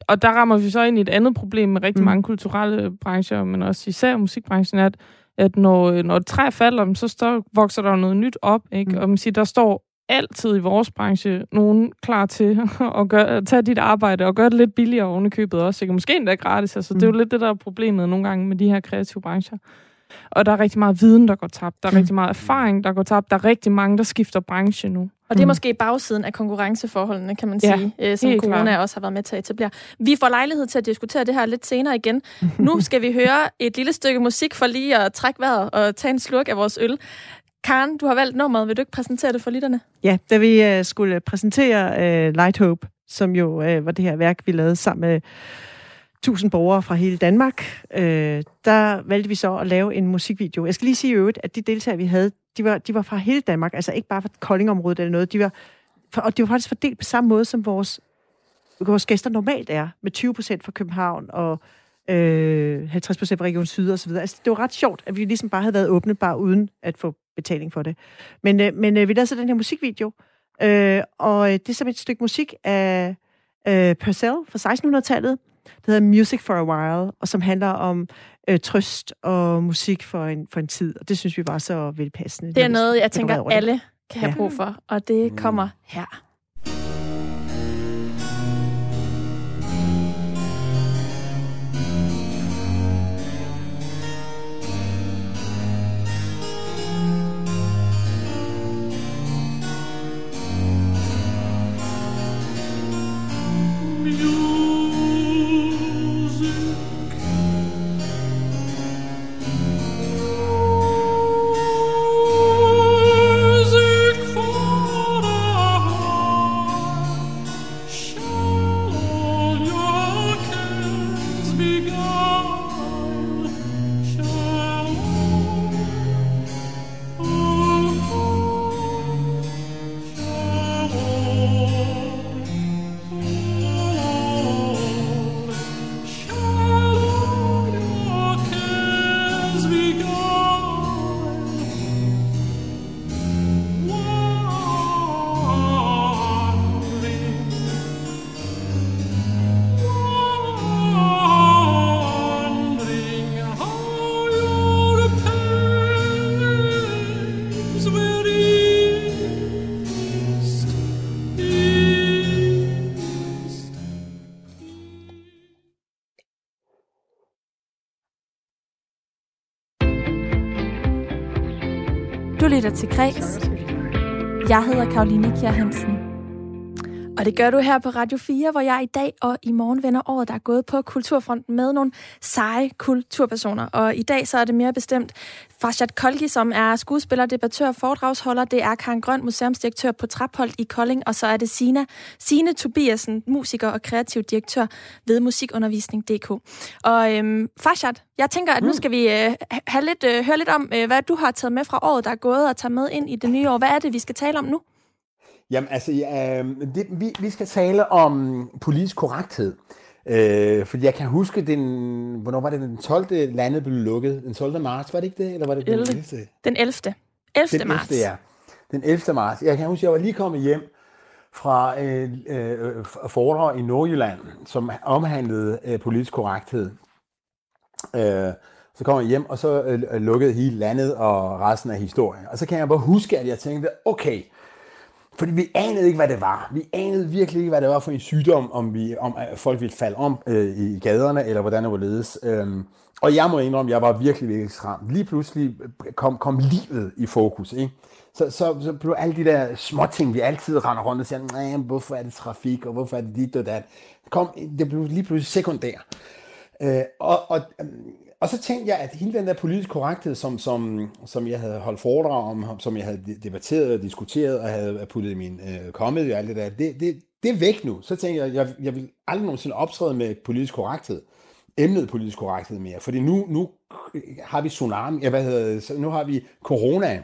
Og der rammer vi så ind i et andet problem med rigtig mm. mange kulturelle brancher, men også især musikbranchen, at, at når, når et træ falder, så står, vokser der noget nyt op. Ikke? Mm. Og man siger, der står altid i vores branche nogen klar til at, gøre, at tage dit arbejde og gøre det lidt billigere oven i købet også. Ikke? Måske endda gratis. Altså, mm. Det er jo mm. lidt det, der er problemet nogle gange med de her kreative brancher. Og der er rigtig meget viden, der går tabt. Der er mm. rigtig meget erfaring, der går tabt. Der er rigtig mange, der skifter branche nu. Og det er mm. måske bagsiden af konkurrenceforholdene, kan man sige, ja, øh, som corona klar. også har været med til at etablere. Vi får lejlighed til at diskutere det her lidt senere igen. Nu skal vi høre et lille stykke musik for lige at trække vejret og tage en slurk af vores øl. Karen, du har valgt nummeret. Vil du ikke præsentere det for lytterne? Ja, da vi uh, skulle præsentere uh, Light Hope, som jo uh, var det her værk, vi lavede sammen med tusind borgere fra hele Danmark, øh, der valgte vi så at lave en musikvideo. Jeg skal lige sige i øvrigt, at de deltagere, vi havde, de var, de var fra hele Danmark, altså ikke bare fra Koldingområdet eller noget. De var, og de var faktisk fordelt på samme måde, som vores, vores gæster normalt er, med 20 procent fra København og øh, 50 procent fra Region Syd og så videre. Altså, det var ret sjovt, at vi ligesom bare havde været åbne, bare uden at få betaling for det. Men, øh, men øh, vi lavede så den her musikvideo, øh, og øh, det er som et stykke musik af øh, Purcell fra 1600-tallet, der hedder Music for a While, og som handler om øh, trøst og musik for en, for en tid. Og det synes vi var så velpassende. Det er noget, jeg tænker, alle kan have ja. brug for, og det kommer her. Lytter til Græs. Jeg hedder Karoline Kjær Hansen. Og det gør du her på Radio 4, hvor jeg i dag og i morgen vender året, der er gået på Kulturfronten med nogle seje kulturpersoner. Og i dag så er det mere bestemt Farshad Kolgi, som er skuespiller, debattør og foredragsholder. Det er Karen Grøn, museumsdirektør på Trapholdt i Kolding. Og så er det Sina, Sine Tobiasen, musiker og kreativ direktør ved musikundervisning.dk. Og øhm, Farshad, jeg tænker, at nu mm. skal vi øh, have lidt, øh, høre lidt om, øh, hvad du har taget med fra året, der er gået, og tage med ind i det nye år. Hvad er det, vi skal tale om nu? Jamen altså, ja, det, vi, vi skal tale om politisk korrekthed. Øh, fordi jeg kan huske, den, hvornår var det den 12. landet blev lukket? Den 12. marts, var det ikke det? Eller var det den 11. 11. Den 11. 11. Den marts. 11. Ja. Den 11. marts. Jeg kan huske, jeg var lige kommet hjem fra øh, øh, foredrag i Nordjylland, som omhandlede øh, politisk korrekthed. Øh, så kom jeg hjem, og så øh, lukkede hele landet og resten af historien. Og så kan jeg bare huske, at jeg tænkte, okay, fordi vi anede ikke, hvad det var. Vi anede virkelig ikke, hvad det var for en sygdom, om, vi, om folk ville falde om øh, i gaderne, eller hvordan det var ledes. Øhm, og jeg må indrømme, at jeg var virkelig, virkelig skræmt. Lige pludselig kom, kom livet i fokus. Ikke? Så, så, så blev alle de der små ting, vi altid render rundt og siger, nej, hvorfor er det trafik, og hvorfor er det dit og dat. Kom, det blev lige pludselig sekundær. Øh, og, og øhm, og så tænkte jeg, at hele den der politisk korrekthed, som, som, som jeg havde holdt foredrag om, som jeg havde debatteret og diskuteret og havde puttet i min øh, comedy og alt det der, det, det, det er væk nu. Så tænkte jeg, jeg, jeg vil aldrig nogensinde optræde med politisk korrekthed. Emnet politisk korrekthed mere. Fordi nu, nu har vi tsunami, ja, hvad hedder nu har vi corona.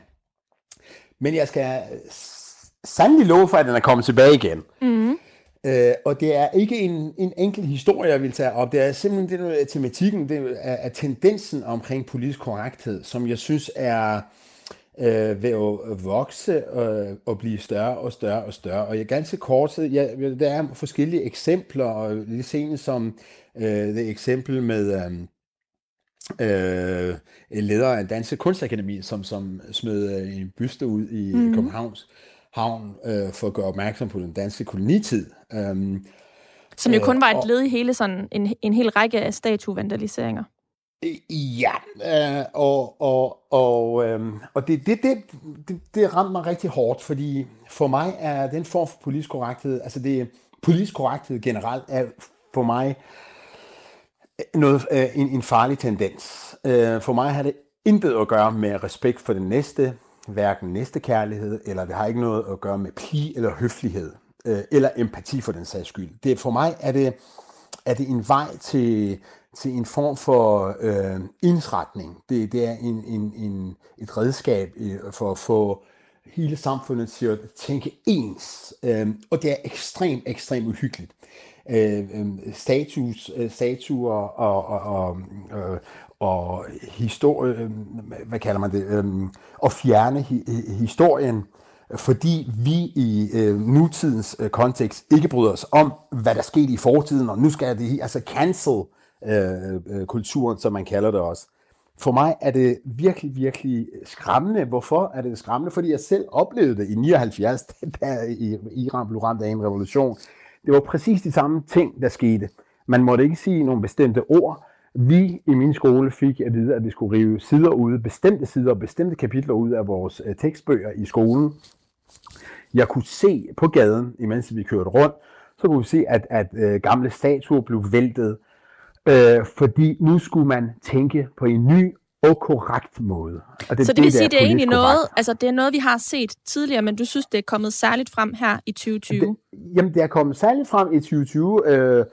Men jeg skal sandelig love for, at den er kommet tilbage igen. Mm. Øh, og det er ikke en, en enkelt historie, jeg vil tage op. Det er simpelthen det, der tematikken, det er, er tendensen omkring politisk korrekthed, som jeg synes er øh, ved at vokse og, og blive større og større og større. Og jeg ganske kort, ja, der er forskellige eksempler, og lige senest som øh, det eksempel med... Øh, øh, leder af Danske Kunstakademi, som, som smed en byste ud i mm. Københavns havn øh, for at gøre opmærksom på den danske kolonitid. Øhm, Som jo kun var et led i hele sådan en, en hel række af statuevandaliseringer. Ja, øh, og, og, og, øh, og det, det, det, det, det ramte mig rigtig hårdt, fordi for mig er den form for politisk korrekthed, altså det politisk korrekthed generelt, er for mig noget, øh, en, en farlig tendens. Øh, for mig har det intet at gøre med respekt for den næste, hverken næstekærlighed, eller det har ikke noget at gøre med pli eller høflighed, øh, eller empati for den sags skyld. Det, for mig er det, er det en vej til, til en form for øh, indretning. Det, det er en, en, en, et redskab øh, for at få hele samfundet til at tænke ens. Øh, og det er ekstremt, ekstremt uhyggeligt. Øh, øh, status, øh, statuer og, og, og, og, og historie, øh, hvad kalder man det, øh, at fjerne historien, fordi vi i øh, nutidens øh, kontekst ikke bryder os om, hvad der skete i fortiden, og nu skal det altså cancel øh, øh, kulturen, som man kalder det også. For mig er det virkelig, virkelig skræmmende. Hvorfor er det skræmmende? Fordi jeg selv oplevede det i 79, da Iran blev ramt af en revolution. Det var præcis de samme ting, der skete. Man måtte ikke sige nogle bestemte ord, vi i min skole fik at vide, at vi skulle rive sider ud, bestemte sider og bestemte kapitler ud af vores øh, tekstbøger i skolen. Jeg kunne se på gaden, imens vi kørte rundt, så kunne vi se, at, at øh, gamle statuer blev væltet, øh, fordi nu skulle man tænke på en ny og korrekt måde. Og det, så det, det vil sige, det er egentlig korrekt. noget, altså det er noget, vi har set tidligere, men du synes, det er kommet særligt frem her i 2020? Det, jamen, det er kommet særligt frem i 2020. Øh,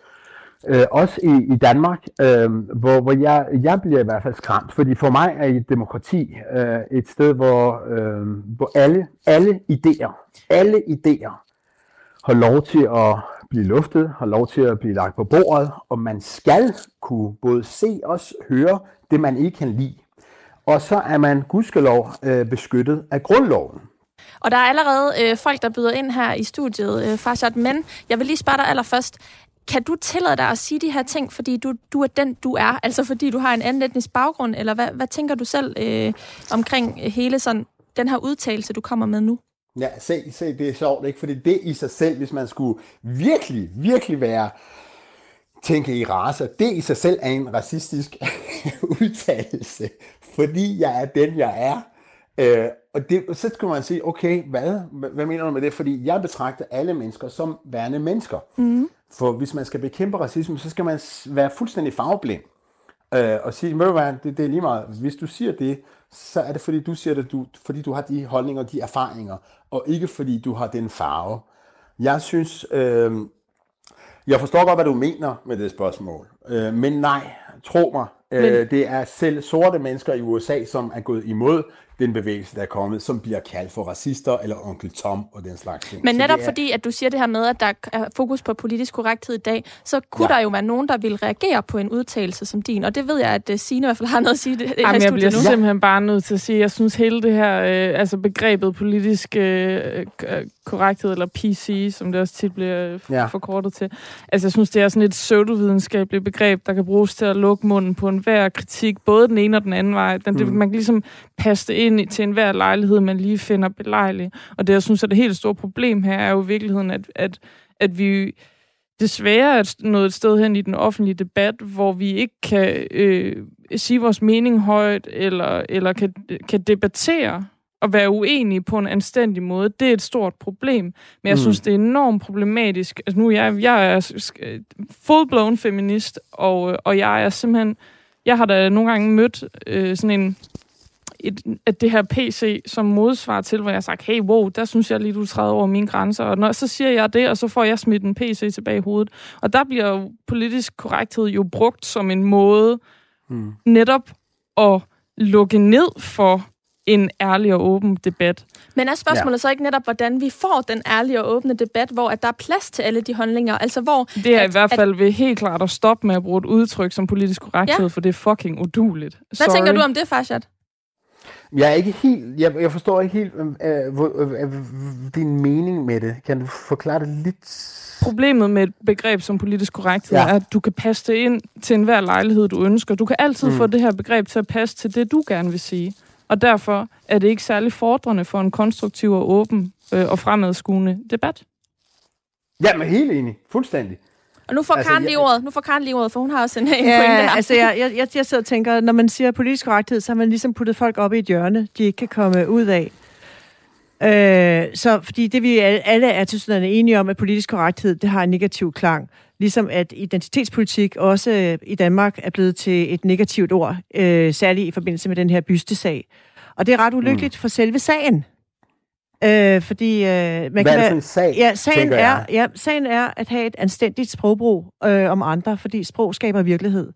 øh, også i, i Danmark, øh, hvor, hvor jeg, jeg bliver i hvert fald skræmt, fordi for mig er et demokrati øh, et sted, hvor, øh, hvor alle, alle idéer, alle idéer har lov til at blive luftet, har lov til at blive lagt på bordet, og man skal kunne både se og høre det, man ikke kan lide. Og så er man gudskelov øh, beskyttet af grundloven. Og der er allerede øh, folk, der byder ind her i studiet, øh, Farshad, men jeg vil lige spørge dig allerførst. Kan du tillade dig at sige de her ting, fordi du, du er den, du er? Altså fordi du har en anden etnisk baggrund? Eller hvad, hvad tænker du selv øh, omkring hele sådan, den her udtalelse, du kommer med nu? Ja, se, se, det er sjovt, ikke? Fordi det i sig selv, hvis man skulle virkelig, virkelig være tænke i raser, det i sig selv er en racistisk udtalelse, fordi jeg er den, jeg er. Øh, og det, så skal man sige, okay, hvad, hvad mener du med det? Fordi jeg betragter alle mennesker som værende mennesker. Mm. For hvis man skal bekæmpe racisme, så skal man være fuldstændig farveblind. Øh, og sige, ved du hvad, det, det er lige meget. Hvis du siger det, så er det fordi, du siger det, du, fordi du har de holdninger, de erfaringer, og ikke fordi du har den farve. Jeg synes, øh, jeg forstår godt, hvad du mener med det spørgsmål. Øh, men nej, tro mig, øh, det er selv sorte mennesker i USA, som er gået imod den bevægelse, der er kommet, som bliver kaldt for racister eller onkel Tom og den slags ting. Men netop er, fordi, at du siger det her med, at der er fokus på politisk korrekthed i dag, så kunne ja. der jo være nogen, der vil reagere på en udtalelse som din. Og det ved jeg, at uh, Signe i hvert fald har noget at sige det, Jamen, her jeg bliver nu. simpelthen bare nødt til at sige, at jeg synes hele det her, øh, altså begrebet politisk øh, korrekthed, eller PC, som det også tit bliver ja. forkortet til. Altså jeg synes, det er sådan et pseudovidenskabeligt begreb, der kan bruges til at lukke munden på enhver kritik, både den ene og den anden vej. Den, mm. det, man kan ligesom passe det ind til enhver lejlighed, man lige finder belejlig. Og det, jeg synes er det helt store problem her, er jo i virkeligheden, at, at, at vi desværre er nået et sted hen i den offentlige debat, hvor vi ikke kan øh, sige vores mening højt, eller, eller kan, kan debattere og være uenige på en anstændig måde, det er et stort problem. Men jeg mm. synes, det er enormt problematisk. Altså nu jeg, jeg er full-blown feminist, og, og jeg er simpelthen... Jeg har da nogle gange mødt øh, sådan en et, at det her PC som modsvar til, hvor jeg har sagt, hey, wow, der synes jeg lige, du træder over mine grænser. Og når, så siger jeg det, og så får jeg smidt en PC tilbage i hovedet. Og der bliver jo politisk korrekthed jo brugt som en måde mm. netop at lukke ned for en ærlig og åben debat. Men er spørgsmålet ja. så ikke netop, hvordan vi får den ærlige og åbne debat, hvor at der er plads til alle de holdninger? Altså hvor... Det er at, i hvert fald at, ved helt klart at stoppe med at bruge et udtryk som politisk korrekthed, ja. for det er fucking uduligt. Hvad Sorry. tænker du om det, Farshad? Jeg er ikke helt, jeg, jeg forstår ikke helt øh, øh, øh, din mening med det. Kan du forklare det lidt? Problemet med et begreb som politisk korrekthed ja. er, at du kan passe det ind til enhver lejlighed, du ønsker. Du kan altid mm. få det her begreb til at passe til det, du gerne vil sige. Og derfor er det ikke særlig fordrende for en konstruktiv og åben øh, og fremadskuende debat. Ja, men helt enig. Fuldstændig. Og nu får altså, Karen lige ordet, nu får Karen lige ordet, for hun har også en, en ja, pointe her. altså jeg, jeg, jeg, jeg sidder og tænker, når man siger politisk korrekthed, så har man ligesom puttet folk op i et hjørne, de ikke kan komme ud af. Øh, så fordi det vi alle er til sådan enige om, at politisk korrekthed, det har en negativ klang. Ligesom at identitetspolitik også øh, i Danmark er blevet til et negativt ord, øh, særligt i forbindelse med den her bystesag. Og det er ret ulykkeligt mm. for selve sagen. Øh, fordi øh, man Hvad kan er det for en sag, ja, sagen er, ja, sagen er at have et anstændigt sprogbrug øh, om andre, fordi sprog skaber virkelighed.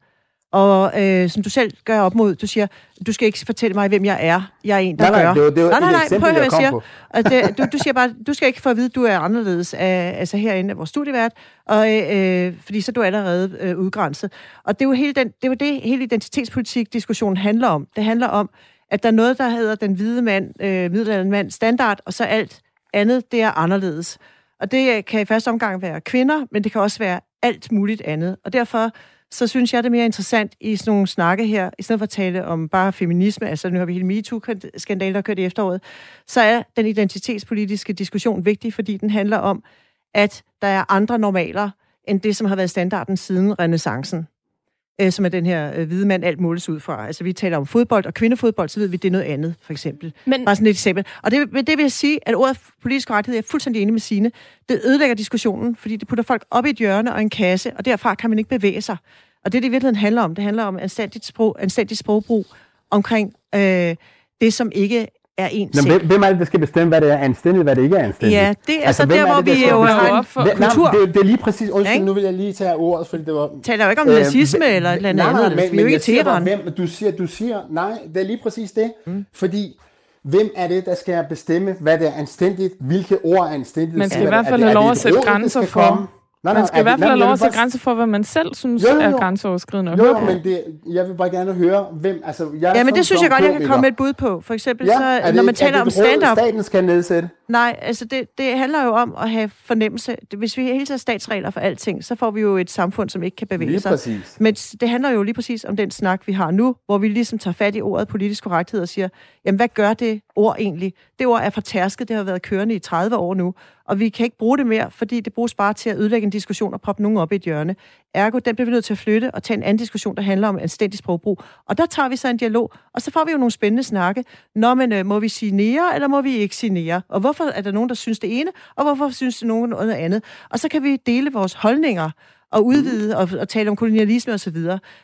Og øh, som du selv gør op mod, du siger, du skal ikke fortælle mig, hvem jeg er. Jeg er en, der nej, gør. Nej, det var, det var nej, nej, nej, eksempel, prøv at høre, hvad jeg siger. Og det, du, du siger bare, du skal ikke få at vide, at du er anderledes af, altså herinde af vores studievært, og, øh, fordi så er du allerede øh, udgrænset. Og det er jo hele den, det, er jo det hele identitetspolitik-diskussionen handler om. Det handler om, at der er noget, der hedder den hvide mand, øh, middelalderen mand standard, og så alt andet, det er anderledes. Og det øh, kan i første omgang være kvinder, men det kan også være alt muligt andet. Og derfor så synes jeg, det er mere interessant i sådan nogle snakke her, i stedet for at tale om bare feminisme, altså nu har vi hele MeToo-skandalen, der kørt i efteråret, så er den identitetspolitiske diskussion vigtig, fordi den handler om, at der er andre normaler, end det, som har været standarden siden renaissancen øh, som er den her øh, hvide mand, alt måles ud fra. Altså, vi taler om fodbold og kvindefodbold, så ved vi, det er noget andet, for eksempel. Men... Bare sådan et eksempel. Og det, det vil jeg sige, at ordet politisk rettighed, jeg er fuldstændig enig med sine. Det ødelægger diskussionen, fordi det putter folk op i et hjørne og en kasse, og derfra kan man ikke bevæge sig. Og det, det i virkeligheden handler om, det handler om anstændigt, sprog, anstændigt sprogbrug omkring øh, det, som ikke er en Nå, hvem, hvem er det, der skal bestemme, hvad det er anstændigt, hvad det ikke er anstændigt? Ja, det er altså, altså der, hvor det, vi jo har en for kultur. Nej, det, det er lige præcis, undskyld, nu vil jeg lige tage ordet, fordi det var... Taler jo ikke om øh, nazisme eller et eller andet, nej, nej, men, vi er jo ikke Teheran. Hvem, du siger, du siger, nej, det er lige præcis det, mm. fordi hvem er det, der skal bestemme, hvad det er anstændigt, hvilke ord er anstændigt? Man skal i hvert fald have lov at sætte grænser for... Nej, nej, man skal i hvert fald have lov at sætte grænser for, hvad man selv synes jo, jo, jo. er grænseoverskridende jo, høre men det, jeg vil bare gerne høre, hvem... Altså, jeg ja, men det synes jeg godt, jeg kan komme med et bud på. For eksempel, ja, så, det, når man taler om stand-up... staten skal nedsætte? Nej, altså det, det handler jo om at have fornemmelse. Hvis vi hele tiden statsregler for alting, så får vi jo et samfund, som ikke kan bevæge lige sig. Præcis. Men det handler jo lige præcis om den snak, vi har nu, hvor vi ligesom tager fat i ordet politisk korrekthed og siger, jamen hvad gør det ord egentlig? Det ord er fortærsket, det har været kørende i 30 år nu, og vi kan ikke bruge det mere, fordi det bruges bare til at ødelægge en diskussion og proppe nogen op i et hjørne. Ergo, den bliver vi nødt til at flytte og tage en anden diskussion, der handler om anstændig sprogbrug. Og der tager vi så en dialog, og så får vi jo nogle spændende snakke. Nå, men øh, må vi sige nære, eller må vi ikke sige nære? Og hvorfor er der nogen, der synes det ene, og hvorfor synes det nogen noget andet? Og så kan vi dele vores holdninger og udvide og, og tale om kolonialisme osv.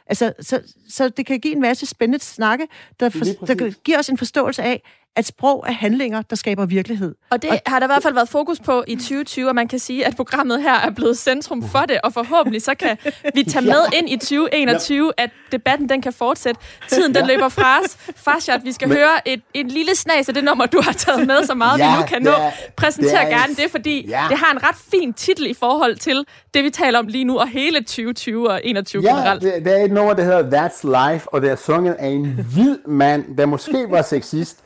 Altså, så, så det kan give en masse spændende snakke, der, for, der giver os en forståelse af, at sprog er handlinger, der skaber virkelighed. Og det og, har der i hvert fald været fokus på i 2020, og man kan sige, at programmet her er blevet centrum for det, og forhåbentlig så kan vi tage med ind i 2021, at debatten den kan fortsætte. Tiden den løber fra os. Farshad, vi skal Men, høre et, et lille snas af det nummer, du har taget med, så meget ja, vi nu kan nå. Præsentere det er, gerne det, fordi ja. det har en ret fin titel i forhold til det, vi taler om lige nu, og hele 2020 og 21 ja, generelt. Det, det er et nummer, der hedder That's Life, og det er sunget af en hvid mand, der måske var sexist,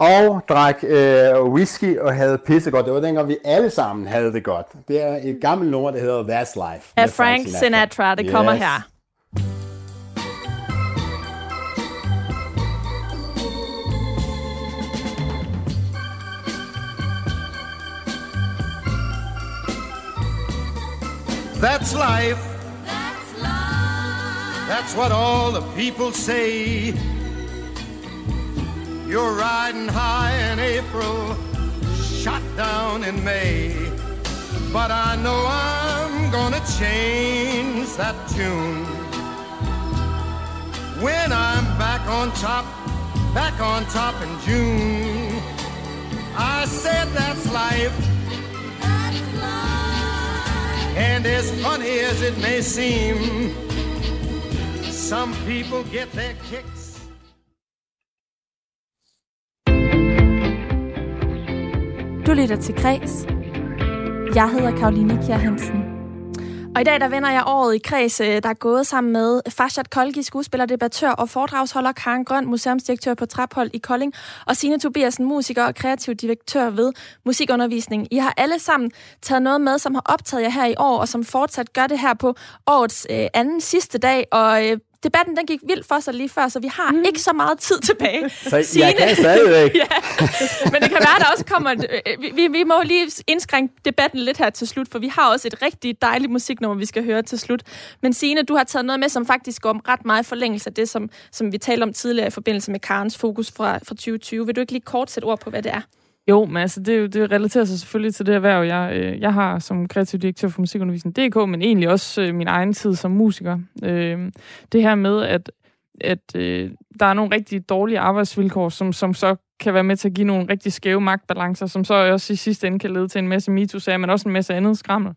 og drak øh, whisky og havde pissegodt. Det var dengang, vi alle sammen havde det godt. Det er et gammelt nummer, der hedder That's Life. Af Frank Sinatra. Det yes. kommer her. That's life. That's life. That's what all the people say. You're riding high in April, shot down in May. But I know I'm gonna change that tune. When I'm back on top, back on top in June. I said that's life. That's life. And as funny as it may seem, some people get their kicks Du lytter til Græs. Jeg hedder Karoline Kjær Hansen. Og i dag der vender jeg året i Kreds, øh, der er gået sammen med Farshad Kolgi, skuespiller, debattør og foredragsholder, Karen Grøn, museumsdirektør på Traphold i Kolding, og Signe Tobiasen, musiker og kreativ direktør ved Musikundervisning. I har alle sammen taget noget med, som har optaget jer her i år, og som fortsat gør det her på årets øh, anden sidste dag. Og øh, debatten den gik vildt for sig lige før, så vi har mm. ikke så meget tid tilbage. Så Signe, jeg kan stadigvæk. ja, men det kan være, der også kommer... Øh, vi, vi må lige indskrænke debatten lidt her til slut, for vi har også et rigtig dejligt musiknummer, vi skal høre til slut. Men Signe, du har taget noget med, som faktisk går ret meget forlængelse af det, som, som vi talte om tidligere i forbindelse med Karens fokus fra, fra 2020. Vil du ikke lige kort sætte ord på, hvad det er? Jo, men altså, det, det relaterer sig selvfølgelig til det erhverv, jeg, øh, jeg har som kreativ direktør for musikundervisning.dk, men egentlig også øh, min egen tid som musiker. Øh, det her med, at, at øh, der er nogle rigtig dårlige arbejdsvilkår, som, som så kan være med til at give nogle rigtig skæve magtbalancer, som så også i sidste ende kan lede til en masse MeToo-sager, men også en masse andet skrammel.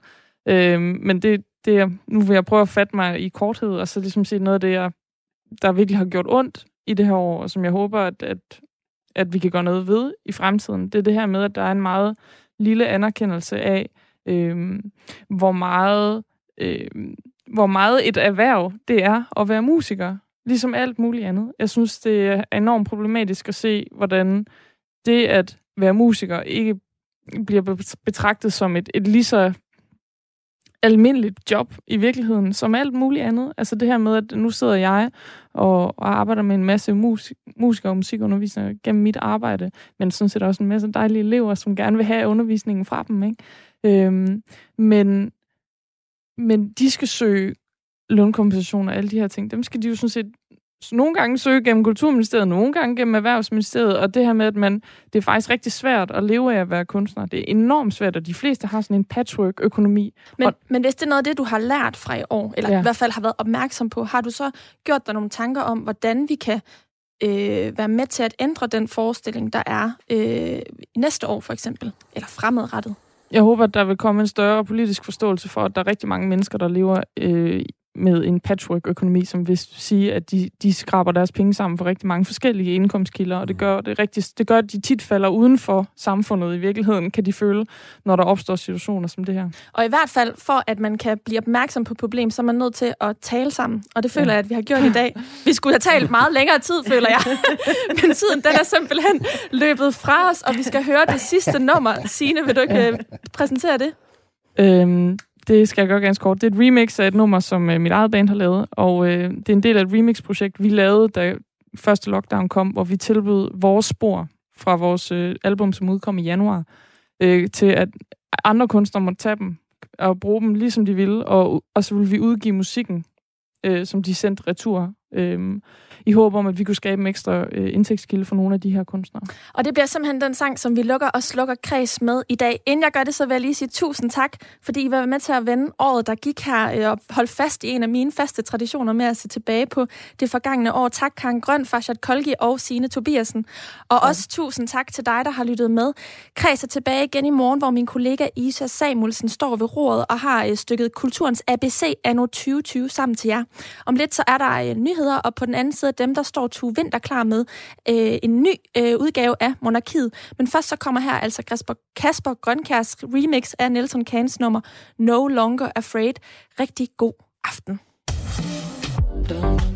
Øh, men det, det, nu vil jeg prøve at fatte mig i korthed, og så ligesom sige noget af det, jeg, der virkelig har gjort ondt i det her år, og som jeg håber, at, at at vi kan gøre noget ved i fremtiden. Det er det her med, at der er en meget lille anerkendelse af, øh, hvor meget øh, hvor meget et erhverv det er at være musiker. Ligesom alt muligt andet. Jeg synes, det er enormt problematisk at se, hvordan det at være musiker ikke bliver betragtet som et, et lige så almindeligt job i virkeligheden, som alt muligt andet. Altså det her med, at nu sidder jeg og, og arbejder med en masse musik, musikere og musikundervisere gennem mit arbejde, men sådan set også en masse dejlige elever, som gerne vil have undervisningen fra dem. Ikke? Øhm, men, men de skal søge lønkompensation og alle de her ting. Dem skal de jo sådan set nogle gange søge gennem Kulturministeriet, nogle gange gennem Erhvervsministeriet, og det her med, at man, det er faktisk rigtig svært at leve af at være kunstner. Det er enormt svært, og de fleste har sådan en patchwork-økonomi. Men, og, men hvis det er noget af det, du har lært fra i år, eller ja. i hvert fald har været opmærksom på, har du så gjort dig nogle tanker om, hvordan vi kan øh, være med til at ændre den forestilling, der er øh, næste år for eksempel, eller fremadrettet? Jeg håber, at der vil komme en større politisk forståelse for, at der er rigtig mange mennesker, der lever øh, med en patchwork-økonomi, som vil sige, at de, de skraber deres penge sammen for rigtig mange forskellige indkomstkilder, og det gør, det, rigtig, det gør, at de tit falder uden for samfundet i virkeligheden, kan de føle, når der opstår situationer som det her. Og i hvert fald, for at man kan blive opmærksom på problem, så er man nødt til at tale sammen, og det føler ja. jeg, at vi har gjort i dag. Vi skulle have talt meget længere tid, føler jeg, men tiden den er simpelthen løbet fra os, og vi skal høre det sidste nummer. Signe, vil du ikke øh, præsentere det? Øhm, det skal jeg gøre ganske kort. Det er et remix af et nummer, som øh, mit eget band har lavet, og øh, det er en del af et remix-projekt, vi lavede, da første lockdown kom, hvor vi tilbød vores spor fra vores øh, album, som udkom i januar, øh, til at andre kunstnere måtte tage dem og bruge dem, ligesom de ville, og, og så ville vi udgive musikken, øh, som de sendte retur. Øh, i håb om, at vi kunne skabe en ekstra øh, indtægtskilde for nogle af de her kunstnere. Og det bliver simpelthen den sang, som vi lukker og slukker kreds med i dag. Inden jeg gør det, så vil jeg lige sige tusind tak, fordi I var med til at vende året, der gik her, øh, og holde fast i en af mine faste traditioner med at se tilbage på det forgangne år. Tak Karen Grøn, Farshad Kolgi og Signe Tobiasen. Og ja. også tusind tak til dig, der har lyttet med. Kreds er tilbage igen i morgen, hvor min kollega Isa Samuelsen står ved roret og har øh, stykket Kulturens ABC anno 2020 sammen til jer. Om lidt så er der øh, nyheder, og på den anden side dem, der står Tue Vinter klar med øh, en ny øh, udgave af Monarkiet. Men først så kommer her altså Kasper, Kasper Grønkærs remix af Nelson Kans nummer No Longer Afraid. Rigtig god aften. Dun.